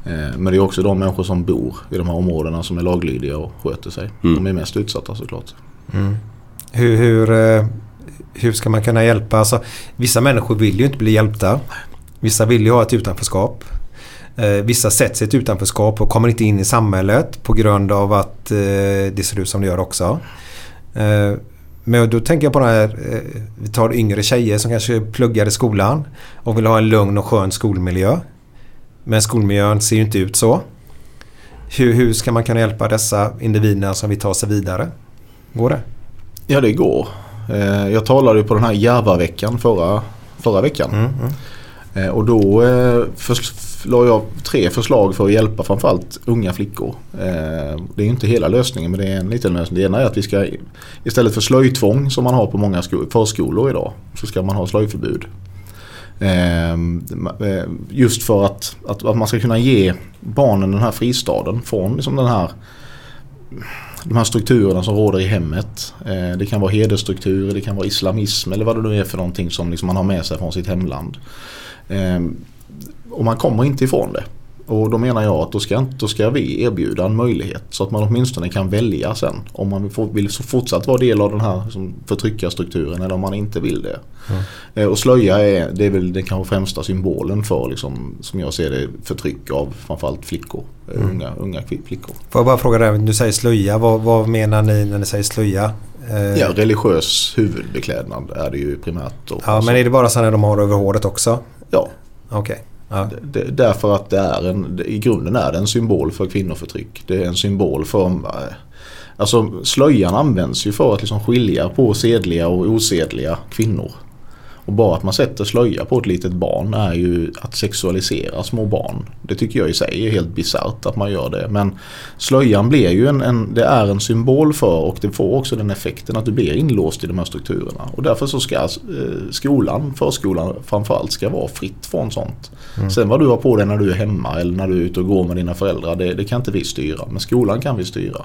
Eh, Men det är också de människor som bor i de här områdena som är laglydiga och sköter sig. Mm. De är mest utsatta såklart. Hur, hur, eh, hur ska man kunna hjälpa? Alltså, vissa människor vill ju inte bli hjälpta. Vissa vill ju ha ett utanförskap. Eh, vissa sätter sig i ett utanförskap och kommer inte in i samhället på grund av att det ser ut som det gör också. Men då tänker jag på det här, eh, vi tar yngre tjejer som kanske pluggar i skolan och vill ha en lugn och skön skolmiljö. Men skolmiljön ser ju inte ut så. Hur, hur ska man kunna hjälpa dessa individerna som vill ta sig vidare? Går det? Ja det går. Eh, Jag talade ju på den här Järvaveckan förra, förra veckan. Mm, mm. Eh, Och då la jag tre förslag för att hjälpa framförallt unga flickor. Eh, Det är ju inte hela lösningen men det är en liten lösning. Det ena är att vi ska istället för slöjtvång som man har på många förskolor idag så ska man ha slöjförbud. Eh, eh, Just för att, att, att man ska kunna ge barnen den här fristaden från liksom den här de här strukturerna som råder i hemmet. Eh, det kan vara hedersstrukturer, det kan vara islamism eller vad det nu är för någonting som liksom man har med sig från sitt hemland. Eh, och man kommer inte ifrån det. Och då menar jag att då ska, då ska vi erbjuda en möjlighet så att man åtminstone kan välja sen. Om man vill fortsatt vara del av den här förtryckarstrukturen eller om man inte vill det. Eh, Och slöja är, det är väl den kanske främsta symbolen för, liksom, som jag ser det, förtryck av framförallt flickor. eh, Mm. Unga, unga flickor. Får jag bara fråga dig, du säger slöja. Vad, vad menar ni när ni säger slöja? Eh, Ja, religiös huvudbeklädnad är det ju primärt. Ja, men är det bara så när de har över håret också? Ja. Okej. Ja. Det, därför att det är en, i grunden är det en symbol för kvinnoförtryck. Det är en symbol för... Eh, alltså slöjan används ju för att liksom skilja på sedliga och osedliga kvinnor. Och bara att man sätter slöja på ett litet barn är ju att sexualisera små barn. Det tycker jag i sig är helt bisarrt att man gör det. Men slöjan blir ju en, en, det är en symbol för och det får också den effekten att du blir inlåst i de här strukturerna. Och därför så ska eh, skolan, förskolan framförallt ska vara fritt från sånt. Mm. Sen vad du har på dig när du är hemma eller när du är ute och går med dina föräldrar det, det kan inte vi styra. Men skolan kan vi styra.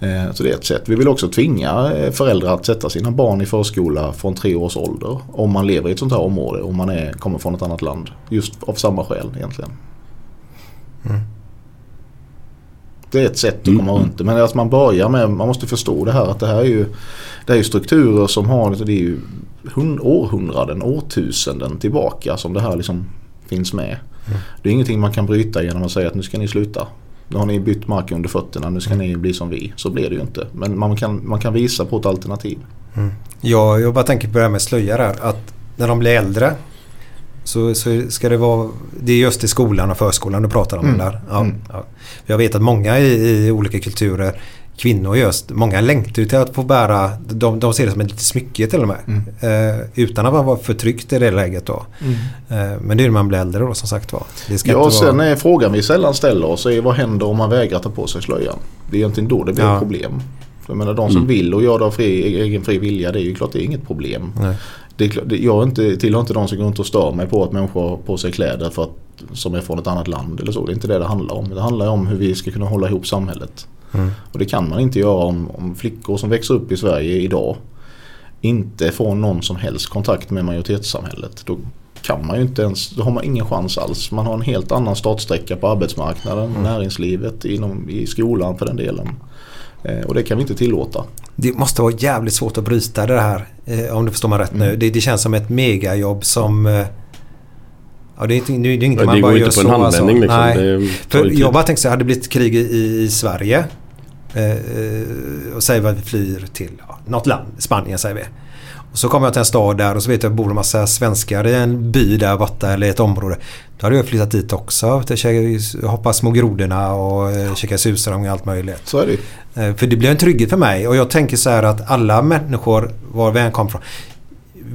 Eh, Så det är ett sätt. Vi vill också tvinga eh, föräldrar att sätta sina barn i förskola från tre års ålder. Om man lever i ett sånt här område, om man är, kommer från ett annat land. Just av samma skäl egentligen. Mm. Det är ett sätt att komma runt det. Men att man börjar med, man måste förstå det här att det här är ju, det är ju strukturer som har, det är ju hund, århundraden, årtusenden tillbaka som det här liksom finns med. Det är ingenting man kan bryta genom att säga att nu ska ni sluta. Nu har ni bytt mark under fötterna, nu ska ni bli som vi. Så blir det ju inte. Men man kan, man kan visa på ett alternativ. Ja, jag bara tänker på det här med slöja där. Att när de blir äldre så, så ska det vara... Det är just i skolan och förskolan du pratar om Mm. där. Ja, Mm. ja. Jag vet att många i, i olika kulturer kvinnor just. Många längtar ju till att få bära, de, de ser det som ett litet smycke till och med. Mm. Eh, utan att man var förtryckt i det läget då. Mm. Eh, men det är när man blir äldre då som sagt var. Det ska Ja, inte sen vara... är frågan vi sällan ställer oss är vad händer om man vägrar ta på sig slöjan? Det är egentligen då det blir Ja. ett problem. Jag menar de som Mm. vill och gör det av fri, egen fri vilja, det är ju klart det är inget problem. Nej. Det är klart, det, jag är inte, tillhör inte de som går runt och stör mig på att människor har på sig kläder för att, som är från ett annat land eller så. Det är inte det det handlar om. Det handlar om hur vi ska kunna hålla ihop samhället. Mm. Och det kan man inte göra om, om flickor som växer upp i Sverige idag inte får någon som helst kontakt med majoritetssamhället. Då kan man ju inte ens, då har man ingen chans alls. Man har en helt annan startsträcka på arbetsmarknaden, näringslivet, inom, i skolan för den delen. Eh, och det kan vi inte tillåta. Det måste vara jävligt svårt att bryta det här. Eh, om du förstår mig rätt Mm. nu. Det, det känns som ett megajobb som... Eh, ja, det är, inte, det är inget Ja, man det bara går gör inte på en så. alltså. handvändning liksom. Nej. Det tar För ju tid. jag bara tänkte så här, hade det blivit krig i, i Sverige. Eh, eh, och säger vad vi flyr till ja, något land, Spanien säger vi. Och så kommer jag till en stad där och så vet jag att det bor en massa svenskar i en by där borta eller i ett område. Då hade jag flyttat dit också. Hoppa små grodorna och eh, käka surströmming och allt möjligt. Så är det. Eh, För det blir en trygghet för mig och jag tänker så här att alla människor var vi än kommer från.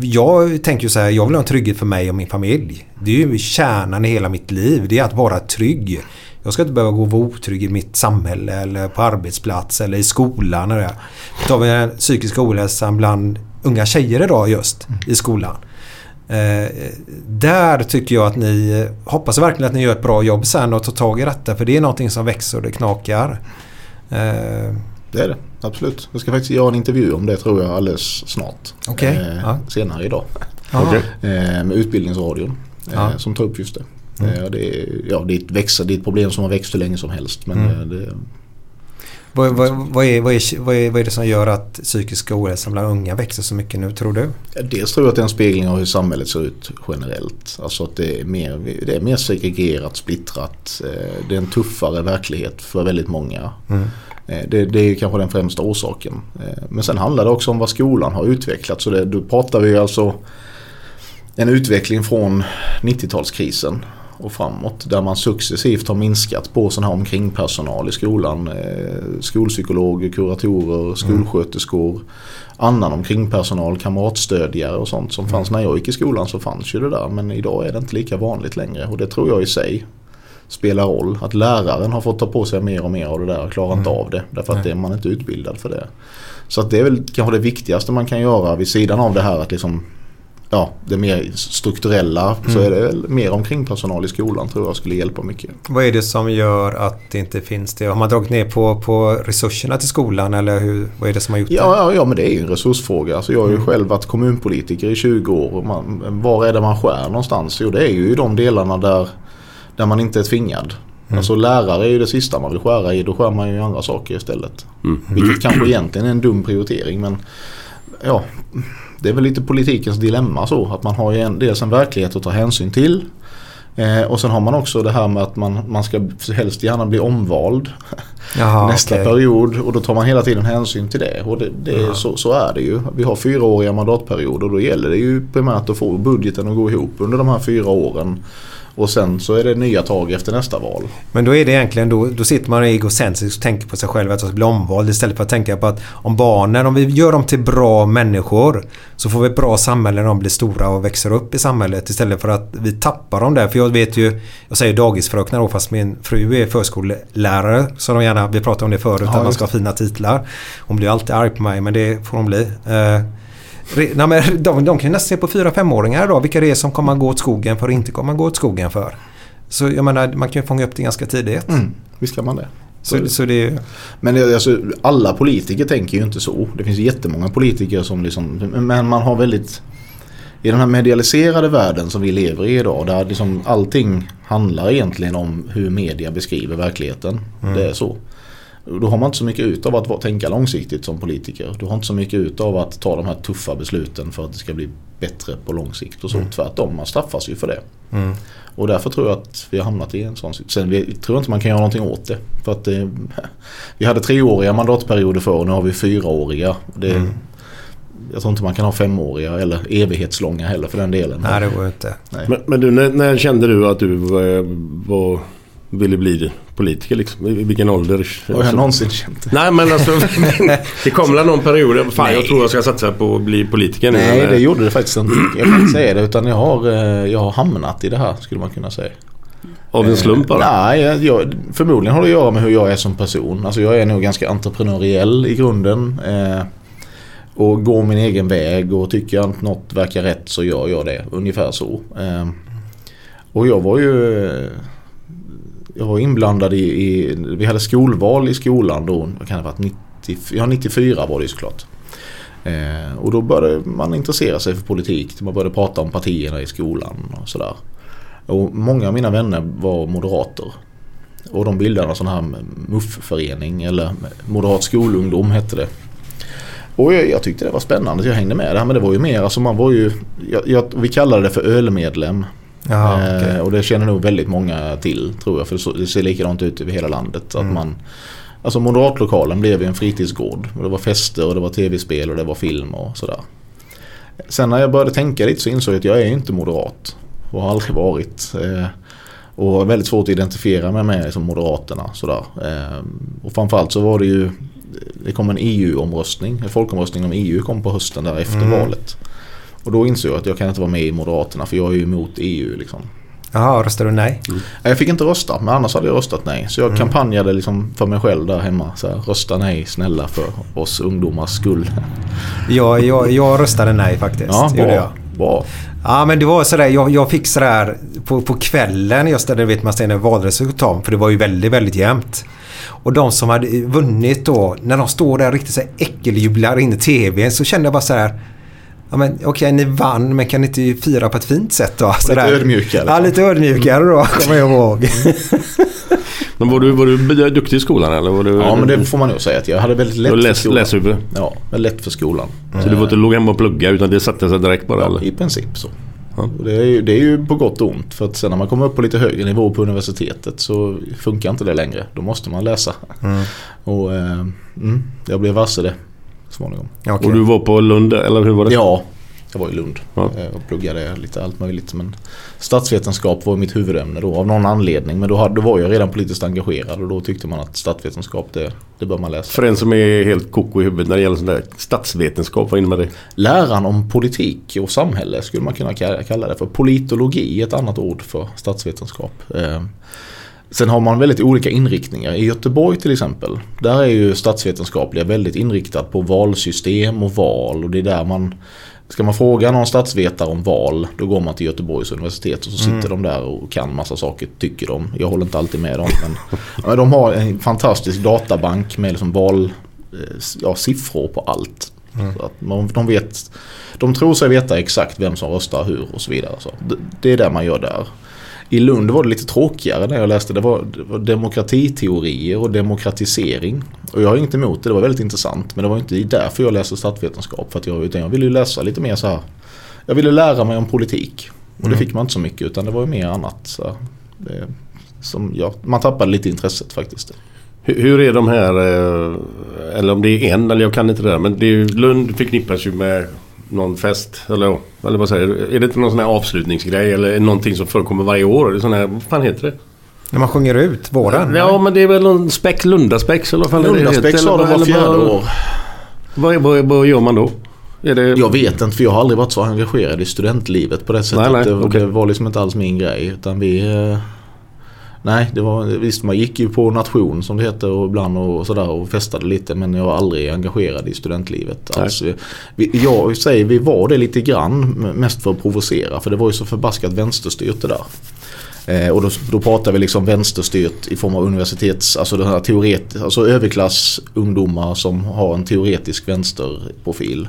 Jag tänker ju så här, jag vill ha en trygghet för mig och min familj. Det är ju kärnan i hela mitt liv. Det är att vara trygg. Jag ska inte behöva gå och vara otrygg i mitt samhälle eller på arbetsplats eller i skolan. Eller det. Då tar vi den psykiska ohälsan bland unga tjejer idag just i skolan. Eh, där tycker jag att ni, hoppas verkligen att ni gör ett bra jobb sen och tar tag i detta för det är någonting som växer och det knakar. Eh, Det är det, absolut. Jag ska faktiskt göra en intervju om det tror jag alldeles snart. Okej, Eh, ja. Senare idag. Okej. Eh, med Utbildningsradion. Eh, Ja. Som tar upp just det. Mm. Eh, det, är, ja, det, är ett växer, det är ett problem som har växt hur länge som helst. Men Mm. det, Vad, vad, vad, är, vad, är, vad, är, vad är det som gör att psykiska ohälsan bland unga växer så mycket nu tror du? Dels tror jag att det är en spegling av hur samhället ser ut generellt. Alltså att det är mer, det är mer segregerat, splittrat. Eh, Det är en tuffare verklighet för väldigt många. Mm. Eh, Det, det är kanske den främsta orsaken. Men sen handlar det också om vad skolan har utvecklat. Så det, då pratar vi alltså en utveckling från 90-talskrisen och framåt. Där man successivt har minskat på sån här omkringpersonal i skolan. Eh, skolpsykologer, kuratorer, skolsköterskor. Annan omkringpersonal, kamratstödjare och sånt som fanns när jag gick i skolan så fanns ju det där. Men idag är det inte lika vanligt längre och det tror jag i sig spelar roll. Att läraren har fått ta på sig mer och mer av det där och klarar inte av det. Därför att Nej. det är man inte utbildad för det. Så att det är väl kanske det viktigaste man kan göra vid sidan av det här att liksom Ja, det mer strukturella så är det väl mer omkring personal i skolan tror jag skulle hjälpa mycket. Vad är det som gör att det inte finns det? Har man dragit ner på, på resurserna till skolan eller hur, vad är det som har gjort Ja, det? ja, ja, men det är ju en resursfråga. Alltså jag har ju själv varit kommunpolitiker i 20 år. Man, var är det man skär någonstans? Jo, det är ju i de delarna där, där man inte är tvingad. Alltså lärare är ju det sista man vill skära i. Då skär man ju i andra saker istället. Vilket kanske egentligen är en dum prioritering. Men ja, det är väl lite politikens dilemma så. Att man har ju en, dels en verklighet att ta hänsyn till. Eh, och sen har man också det här med att man, man ska helst gärna bli omvald Jaha, nästa okej. period och då tar man hela tiden hänsyn till det. Och det, det är, så, så är det ju. Vi har fyraåriga mandatperioder och då gäller det ju primärt att få budgeten att gå ihop under de här fyra åren. Och sen så är det nya tag efter nästa val. Men då är det egentligen, då, då sitter man egocentriskt och tänker på sig själv att jag ska bli omvald istället för att tänka på att om barnen, om vi gör dem till bra människor så får vi ett bra samhälle när de blir stora och växer upp i samhället istället för att vi tappar dem där. För jag vet ju, jag säger dagisfröknar då fast min fru är förskollärare så de gärna, vi pratade om det förut, Ja, att man ska ha fina titlar. Hon blir alltid arg på mig men det får hon bli. Nej, men de, de kan ju nästan se på 4-5-åringar idag vilka det är som kommer att gå åt skogen för och inte kommer att gå åt skogen för. Så jag menar, man kan ju fånga upp det ganska tidigt. Mm, visst kan man det. Så, så det är Men det, alltså, alla politiker tänker ju inte så. Det finns jättemånga politiker som liksom, men man har väldigt i den här medialiserade världen som vi lever i idag där liksom allting handlar egentligen om hur media beskriver verkligheten. Det är så. Då har man inte så mycket ut av att tänka långsiktigt som politiker. Du har inte så mycket ut av att ta de här tuffa besluten för att det ska bli bättre på lång sikt och så. Tvärtom, man straffas ju för det. Mm. Och därför tror jag att vi har hamnat i en sån situation. Sen vi, tror jag inte man kan göra någonting åt det. För att det, vi hade treåriga mandatperioder förr och nu har vi fyraåriga. Det, Mm. Jag tror inte man kan ha femåriga eller evighetslånga heller för den delen. Nej, det går ju inte. Nej. Men, men du, när, när kände du att du eh, var ville bli politiker liksom? I vilken ålder? Har jag någonsin känt det? Nej men alltså det kom väl någon period. Fan jag tror jag ska satsa på att bli politiker nu. Nej det gjorde det faktiskt inte. Jag kan inte säga det utan jag har, eh, jag har hamnat i det här skulle man kunna säga. Av en slump bara? Nej, jag, förmodligen har det att göra med hur jag är som person. Alltså jag är nog ganska entreprenöriell i grunden. Eh, och går min egen väg och tycker att något verkar rätt så gör jag det. Ungefär så. Eh, och jag var ju jag var inblandad i, i, vi hade skolval i skolan då, vad kan det ha varit, 90, ja 94 var det ju såklart. Eh, och då började man intressera sig för politik. Man började prata om partierna i skolan och sådär. Och många av mina vänner var moderater. Och de bildade en sån här MUF-förening eller Moderat skolungdom hette det. Och jag, jag, tyckte det var spännande så jag hängde med där. Men det var ju mer, alltså man var ju, jag, jag, vi kallade det för ölmedlem. Jaha, okay. eh, och det känner nog väldigt många till tror jag. För det ser likadant ut över hela landet. Mm. Att man, alltså moderatlokalen blev ju en fritidsgård. Det var fester och det var tv-spel och det var film och sådär. Sen när jag började tänka lite så insåg jag att jag är inte moderat. Och har aldrig varit. Eh, och väldigt svårt att identifiera mig med som Moderaterna. Sådär. Eh, och framförallt så var det ju Det kom en EU-omröstning. En folkomröstning om EU kom på hösten där efter Mm. valet. Och då insåg jag att jag kan inte vara med i Moderaterna för jag är ju emot EU liksom. Jaha, röstade du nej? Jag fick inte rösta men annars hade jag röstat nej. Så jag Mm. kampanjade liksom för mig själv där hemma. Så här, rösta nej snälla för oss ungdomars skull. Jag, jag, jag röstade nej faktiskt. Ja, bra. jag. bra. Ja men det var sådär, jag, jag fick sådär på, på kvällen just där vet man sen valresultat för det var ju väldigt, väldigt jämnt. Och de som hade vunnit då, när de står där riktigt så här äckeljublar in i tvn så kände jag bara så här. Ja men okej ni vann men kan ni inte fira på ett fint sätt då? Lite Sådär. ödmjukare. Ja lite ödmjukare då kommer jag ihåg. Men var du, var du duktig i skolan eller? Var du, Ja men det får man nog säga att jag hade väldigt lätt för läs, skolan. läshuvud? Ja, väldigt lätt för skolan. Så du var inte låg hemma och plugga utan det satte sig direkt bara eller? I princip så. Det, är ju, det är ju på gott och ont. För att sen när man kommer upp på lite högre nivå på universitetet så funkar inte det längre. Då måste man läsa. Mm. Och eh, mm, jag blev varse det småningom. Okej. Och du var på Lund eller hur var det? Ja, jag var i Lund Ja. eh, och pluggade lite allt möjligt. Men statsvetenskap var mitt huvudämne då av någon anledning. Men då, hade, då var jag redan politiskt engagerad och då tyckte man att statsvetenskap det, det bör man läsa. För en som är helt koko i huvudet när det gäller där statsvetenskap, vad innebär det? Läran om politik och samhälle skulle man kunna ka- kalla det för. Politologi är ett annat ord för statsvetenskap. Sen har man väldigt olika inriktningar. I Göteborg till exempel, där är ju statsvetenskapliga väldigt inriktat på valsystem och val. Och det är där man, ska man fråga någon statsvetare om val, då går man till Göteborgs universitet och så sitter de där och kan massa saker, tycker de. Jag håller inte alltid med dem. Men, men de har en fantastisk databank med liksom val, eh, ja, siffror på allt. Så att man, de, vet, de tror sig veta exakt vem som röstar hur och så vidare. Så det, det är det man gör där. I Lund var det lite tråkigare när jag läste. Det var, det var demokratiteorier och demokratisering. Och jag har inget emot det, det var väldigt intressant. Men det var inte därför jag läste statsvetenskap. För att jag, utan jag ville ju läsa lite mer så här. Jag ville lära mig om politik. Och det fick man inte så mycket utan det var ju mer annat. Så det, som, ja, man tappade lite intresset faktiskt. Hur, är de här, eh, eller om det är en, eller jag kan inte det där, men det är Lund förknippas ju med någon fest, eller, eller vad säger du? Är det inte någon sån här avslutningsgrej eller någonting som förekommer varje år? Det är sån här, vad fan heter det? När man sjunger ut våren. Ja, men det är väl någon spex, Lundaspex eller vad fan är det Lundaspex har de Eller var fjärde vad- år. Vad, vad, vad gör man då? Är det... Jag vet inte för jag har aldrig varit så engagerad i studentlivet på det sättet. Nej, nej, det, okej. det var liksom inte alls min grej. Utan vi... Nej, det var, visst man gick ju på nation som det heter och ibland och sådär och festade lite men jag var aldrig engagerad i studentlivet. Alltså, vi, jag säger vi var det lite grann mest för att provocera för det var ju så förbaskat vänsterstyrt det där. Eh, och då, då pratar vi liksom vänsterstyrt i form av universitets, alltså den här teoret, alltså överklassungdomar som har en teoretisk vänsterprofil.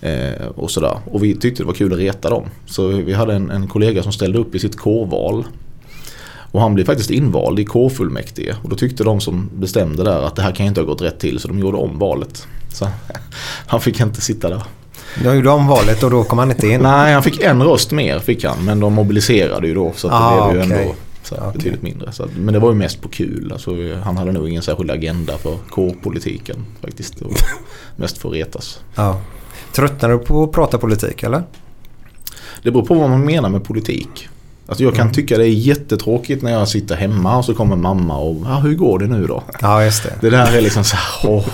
Eh, och sådär. Och vi tyckte det var kul att reta dem. Så vi hade en, en kollega som ställde upp i sitt kårval. Och han blev faktiskt invald i kårfullmäktige. Och då tyckte de som bestämde där att det här kan inte ha gått rätt till så de gjorde om valet. Så han fick inte sitta där. De gjorde om valet och då kom han inte in. Nej, han fick en röst mer fick han. Men de mobiliserade ju då så att Ah, det blev ju okej. ändå så Okej. betydligt mindre. Så att, men det var ju mest på kul. Alltså, han hade nog ingen särskild agenda för kårpolitiken faktiskt. Det var mest för att retas. Ja. Tröttnar du på att prata politik eller? Det beror på vad man menar med politik. Alltså jag kan tycka det är jättetråkigt när jag sitter hemma och så kommer mamma och ja, hur går det nu då? Ja, just det. Det där är liksom så här, åh,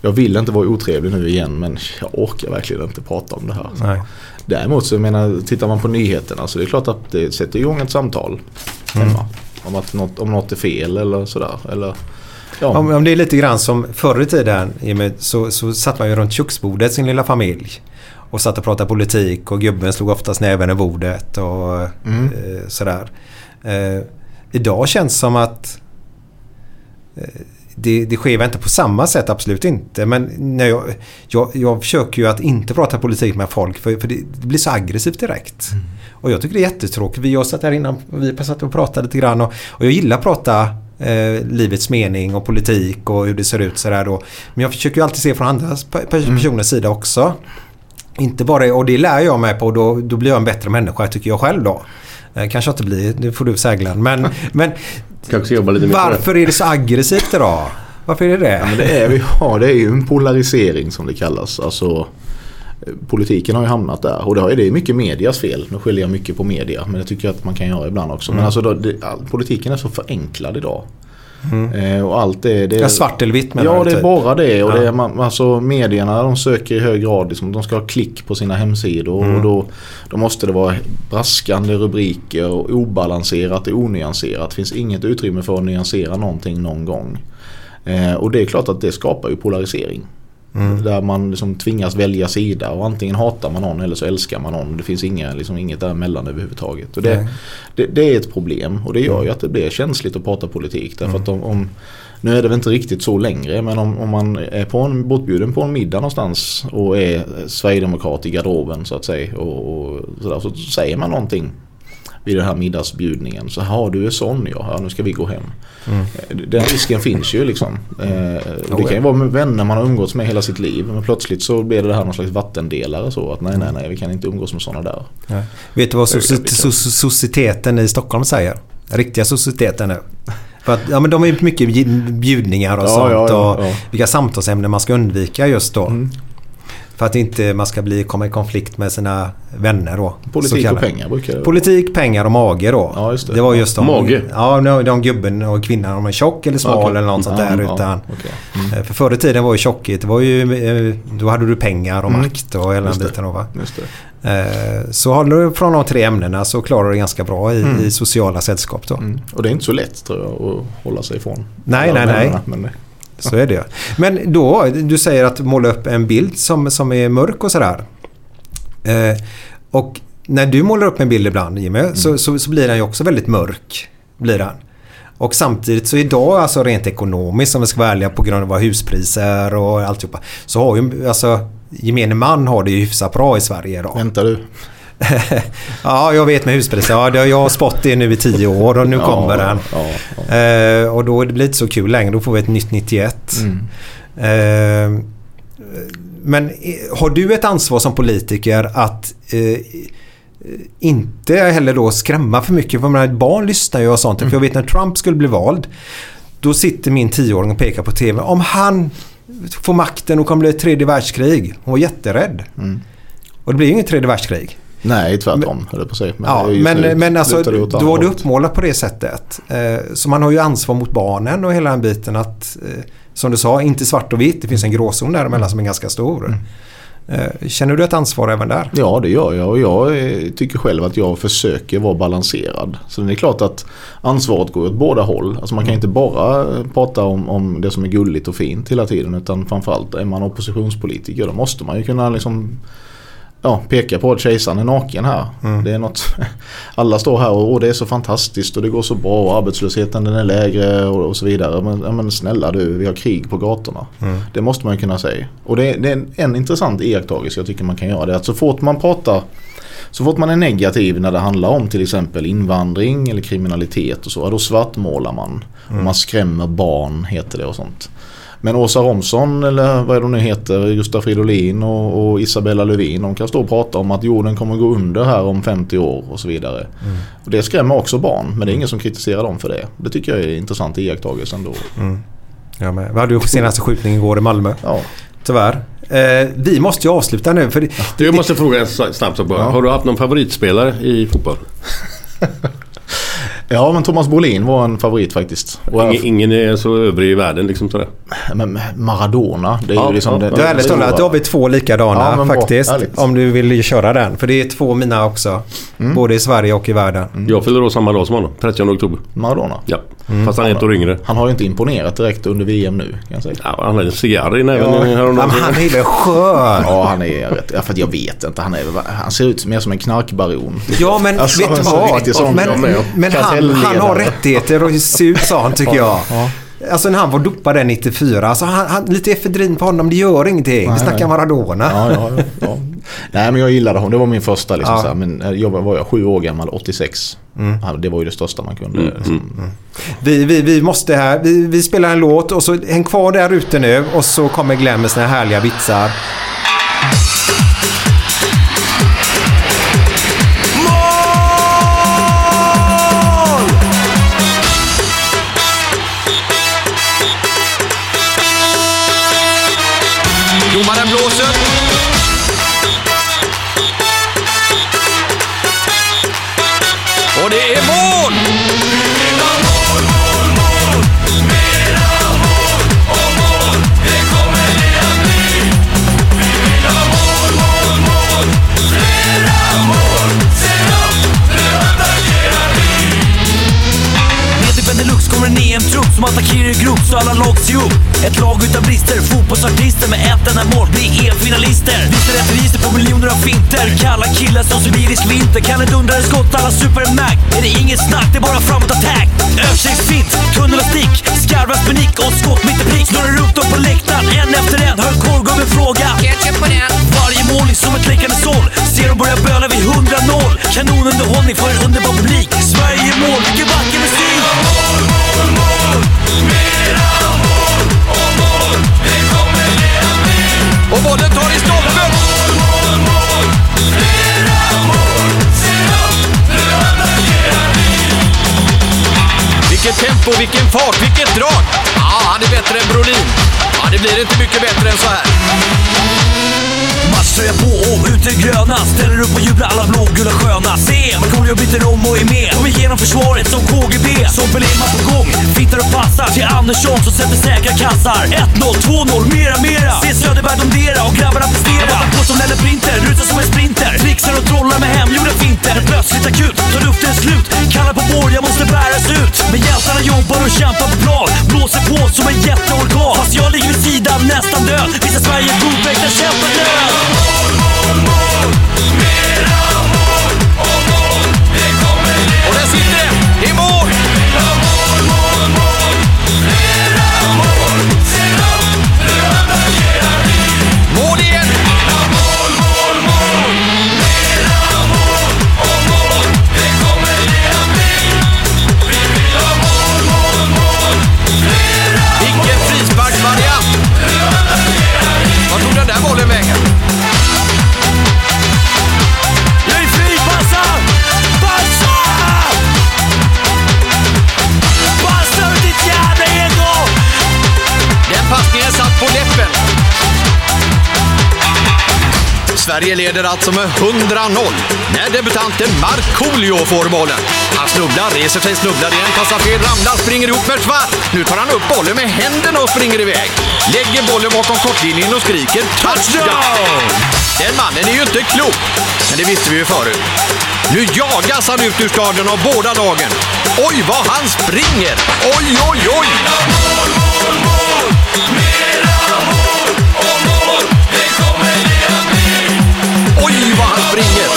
jag vill inte vara otrevlig nu igen men jag orkar verkligen inte prata om det här. Nej. Däremot så menar, tittar man på nyheterna så det är klart att det sätter igång ett samtal hemma. Om, att något, om något är fel eller sådär. Eller, ja. Om, om det är lite grann som förr i tiden så, så satt man ju runt köksbordet sin lilla familj. Och satt och pratade politik och gubben slog oftast näven i bordet och Mm. eh, sådär. Eh, idag känns det som att eh, det, det sker inte på samma sätt, absolut inte. Men när jag, jag, jag försöker ju att inte prata politik med folk för, för det, det blir så aggressivt direkt. Och jag tycker det är jättetråkigt. Vi, jag satt här innan, vi satt och pratade lite grann och, och jag gillar att prata eh, livets mening och politik och hur det ser ut sådär då. Men jag försöker ju alltid se från andra pe- personers sida också. Inte bara, och det lär jag mig på och då, då blir jag en bättre människa tycker jag själv då. Eh, kanske inte blir, det får du säga Glenn. Men, men varför är det så aggressivt idag? Varför är det det? Ja, men det, är, vi har, det är ju en polarisering som det kallas. Alltså, politiken har ju hamnat där och det är mycket medias fel. Nu skyller jag mycket på media men det tycker jag att man kan göra ibland också. Men Mm. alltså, då, det, all, politiken är så förenklad idag. Mm. Eh, och allt det, det Ja, svart eller vitt menar Ja det är typ? bara det. Och Ja. det är, man, alltså, medierna de söker i hög grad, liksom, de ska ha klick på sina hemsidor. Mm. Och då, då måste det vara braskande rubriker och obalanserat och onyanserat. Det finns inget utrymme för att nyansera någonting någon gång. Eh, och det är klart att det skapar ju polarisering. Mm. Där man liksom tvingas välja sida och antingen hatar man någon eller så älskar man någon. Det finns inga, liksom, inget däremellan överhuvudtaget. Och det, det, det är ett problem och det gör ju att det blir känsligt att prata politik. Därför att om, om, nu är det väl inte riktigt så längre men om, om man är på en, bortbjuden på en middag någonstans och är Sverigedemokrat i garderoben så att säga och, och sådär, så säger man någonting vid den här middagsbjudningen. Så har du är sån ja, ja, nu ska vi gå hem. Mm. Eh, Den risken finns ju liksom. Eh, det kan ju vara med vänner man har umgåtts med hela sitt liv. Men plötsligt så blir det här någon slags vattendelare så att nej nej nej vi kan inte umgås med sådana där. Ja. Vet du vad societeten i Stockholm säger? Riktiga societeten nu. För att, ja, men de är mycket bj- bjudningar och Ja, sånt ja, ja, och vilka samtalsämnen man ska undvika just då. Mm. För att inte man ska bli, komma i konflikt med sina vänner då. Politik och pengar brukar det Politik, pengar och mage då. Ja, just det. var just de, Mage? Ja, de, gubben och kvinnan. Om de är tjock eller smal Okej. eller något sånt Ja, där. ja, utan, okej. Mm. Eh, För förr i tiden var ju tjockhet, det var ju, eh, då hade du pengar och Mm. makt och hela den det. biten. Då, va? Just det. Eh, Så håller du från de tre ämnena så klarar du det ganska bra i, Mm. i sociala sällskap då. Mm. Och det är inte så lätt tror jag att hålla sig ifrån. Nej, nej, nej. Men, Så är det Men då, du säger att måla upp en bild som, som är mörk och sådär. Eh, och när du målar upp en bild ibland Jimmy, så, så, så blir den ju också väldigt mörk. Blir den. Och samtidigt så idag, alltså rent ekonomiskt om vi ska vara ärliga på grund av huspriser och alltihopa. Så har ju, alltså gemene man har det ju hyfsat bra i Sverige idag. väntar du? ja, jag vet med huspriser. Ja, jag har spått det nu i tio år och nu kommer den. Ja, ja. Eh, och då är det inte så kul längre. Då får vi ett nytt 91. Mm. Eh, men har du ett ansvar som politiker att eh, inte heller då skrämma för mycket? För menar, barn lyssnar ju och sånt. Mm. För jag vet när Trump skulle bli vald. Då sitter min tioåring och pekar på TV. Om han får makten och kommer bli ett tredje världskrig. Hon var jätterädd. Mm. Och det blir ju inget tredje världskrig. Nej, tvärtom jag på säga. Men Ja, men, nu men alltså då var det uppmålat på det sättet. Eh, så man har ju ansvar mot barnen och hela den biten att, eh, som du sa, inte svart och vitt. Det finns en gråzon däremellan som är ganska stor. Mm. Eh, känner du ett ansvar även där? Ja det gör jag och jag eh, tycker själv att jag försöker vara balanserad. Så det är klart att ansvaret går åt båda håll. Alltså man kan inte bara eh, prata om, om det som är gulligt och fint hela tiden utan framförallt är man oppositionspolitiker då måste man ju kunna liksom ja, peka på att kejsaren är naken här. Mm. Det är något, alla står här och, det är så fantastiskt och det går så bra och arbetslösheten den är lägre och, och så vidare. Men, ja, men snälla du, vi har krig på gatorna. Mm. Det måste man kunna säga. Och det, det är en, en intressant iakttagelse jag tycker man kan göra. Det är att så fort man pratar så fort man är negativ när det handlar om till exempel invandring eller kriminalitet och så, då svartmålar man. Och man skrämmer barn heter det och sånt. Men Åsa Romson eller vad är de nu heter, Gustaf Fridolin och, och Isabella Lövin, de kan stå och prata om att jorden kommer gå under här om 50 år och så vidare. Och det skrämmer också barn, men det är ingen som kritiserar dem för det. Det tycker jag är intressant iakttagelse ändå. Ja, men, vi hade ju senaste skjutningen igår i Malmö. Ja. Tyvärr. Eh, vi måste ju avsluta nu. För det, Du, jag måste fråga en snabbt sak bara. Ja. Har du haft någon favoritspelare i fotboll? Ja, men Thomas Bolin var en favorit faktiskt. Ingen, ingen är så övrig i världen liksom sådär. Men Maradona, det är Ja, ju liksom... ja, det, det, Du ärligt stora. talat, då har vi två likadana Ja, bra. faktiskt. Härligt. Om du vill köra den. För det är två mina också. Mm. Både i Sverige och i världen. Jag fyller då samma dag som honom. 30 oktober. Maradona. Ja. Fast han är ett år yngre. Han har ju inte imponerat direkt under VM nu kan jag säga. Ja, han hade en cigarr i näven Ja. men han är väl skön? Ja, han är rätt. Ja, för att jag vet inte. Han, är, han ser ut mer som en knarkbaron. Ja, men Alltså, vet du vad? Men, jag med. men han, han har rättigheter och ser ut sån tycker jag. Ja. Alltså när han var dopad där 94. Alltså han, han, lite efedrin på honom, det gör ingenting. Nej, Vi snackar. Maradona. Ja, ja, ja. Nej, men jag gillade honom. Det var min första. Liksom, Ja. så här. Men eh, jag var, jag sju år gammal, 86. Ja, det var ju det största man kunde. Liksom. Vi, vi, vi måste här, vi, vi spelar en låt och så häng kvar där ute nu och så kommer Glenn med sina härliga vitsar. EM-trupp som attackerar i grupp så alla lag ser upp. Ett lag utan brister, fotbollsartister med ett enda mål blir EM-finalister. Visar ett register på miljoner av finter. Kalla killar som sibirisk vinter. Kan ett dundrade skott, alla super en Mac. Är det inget snack, det är bara framåt attack. Översiktsfint, tunnel och stick. Skarvas panik och skott mitt i prick. Snurrar upp dem på läktaren, en efter en. Hör korvgubben fråga. Varje mål är som ett läckande såll. Ser dem börja böla vid 100-0. Kanonunderhållning för en underbar publik. Sverige i mål, vilken vacker musik! Och bollen tar i stolpen! Vilket tempo, vilken fart, vilket drag! Ja, han är bättre än Brolin. Ja, det blir inte mycket bättre än så här. Tröja på och ut i gröna. Ställer upp och jublar alla blågula sköna. Se, Markoolio byter om och är med. Kommer igenom försvaret som KGB. Som Belema på gång, fittar och passar Till Andersson som sätter säkra kassar. 1-0, 2-0, mera mera. Se Söderberg domdera och grabbarna prestera. På som Lelle Printer, rusar som en sprinter. Trixar och trollar med hemgjorda finter. Plötsligt akut, tar luften slut. Kallar på vår, jag måste bäras ut. Men hjältarna jobbar och kämpar på plan. Blåser på som en jätteorkan Fast jag ligger vid sidan nästan död. Visar Sverige god väktar kämpar död. Och Sverige leder alltså med 100-0 när debutanten Markoolio får bollen. Han snubblar, reser sig, snubblar igen, passar fel, ramlar, springer ihop med Schwarz. Nu tar han upp bollen med händerna och springer iväg. Lägger bollen bakom kortlinjen och skriker touchdown! Den mannen är ju inte klok, men det visste vi ju förut. Nu jagas han ut ur stadion av båda lagen. Oj, vad han springer! Oj, oj, oj! Mål, mål, mål. Springer!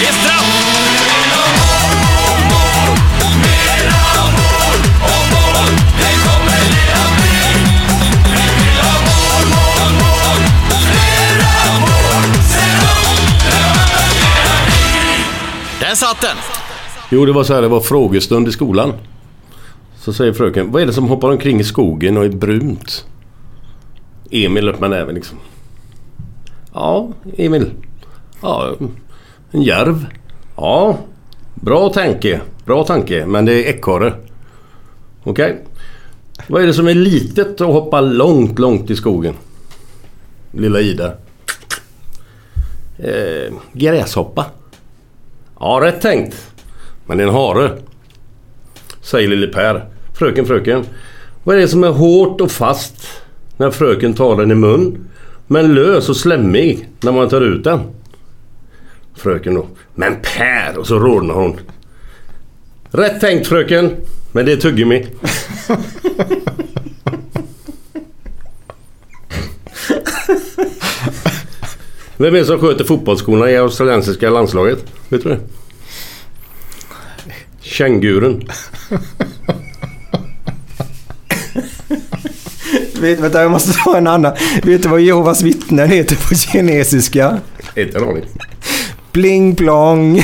Det är straff! Där satt den! Jo, det var så här, det var frågestund i skolan. Så säger fröken, vad är det som hoppar omkring i skogen och är brunt? Emil upp med näven liksom. Ja, Emil. Ja, en järv. Ja, bra tanke. Bra tanke, men det är ekorre. Okej. Vad är det som är litet och hoppar långt, långt i skogen? Lilla Ida. Eh, gräshoppa. Ja, rätt tänkt. Men det är en hare. Säger lille Per. Fröken, fröken. Vad är det som är hårt och fast när fröken tar den i mun? Men lös och slemmig när man tar ut den? Fröken då. Men Per! Och så rodnar hon. Rätt tänkt fröken. Men det är tuggummi. Vem är det som sköter fotbollsskorna i australiensiska landslaget? Vet du det? Kängurun. Vet, vänta, jag måste ta en annan. Vet du vad Jehovas vittnen heter på kinesiska? Inte en aning. Bling plong.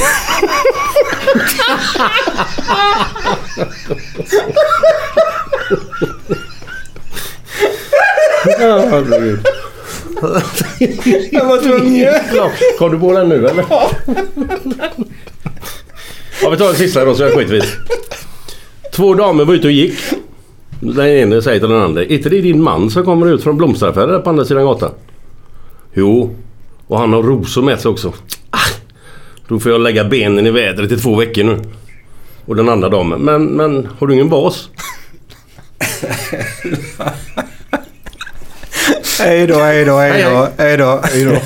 Jag var tvungen. Kom du på den nu eller? Ja, vi tar den sista då så jag skiter i. Två damer var ute och gick. Den ene säger till den andra. Är inte det din man som kommer ut från blomsteraffären på andra sidan gatan? Jo. Och han har rosor med sig också. Ah, då får jag lägga benen i vädret i två veckor nu. Och den andra damen. Men, men har du ingen bas? Hej då, hej då, hej då, hej då.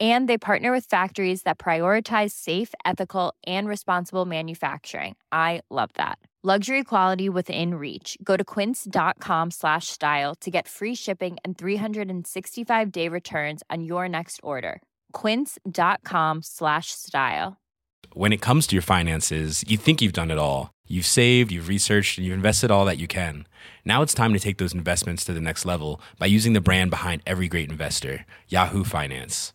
And they partner with factories that prioritize safe, ethical, and responsible manufacturing. I love that. Luxury quality within reach. Go to quince.com slash style to get free shipping and 365-day returns on your next order. quince.com slash style. when it comes to your finances, you think you've done it all. You've saved, you've researched, and you've invested all that you can. Now it's time to take those investments to the next level by using the brand behind every great investor, Yahoo Finance.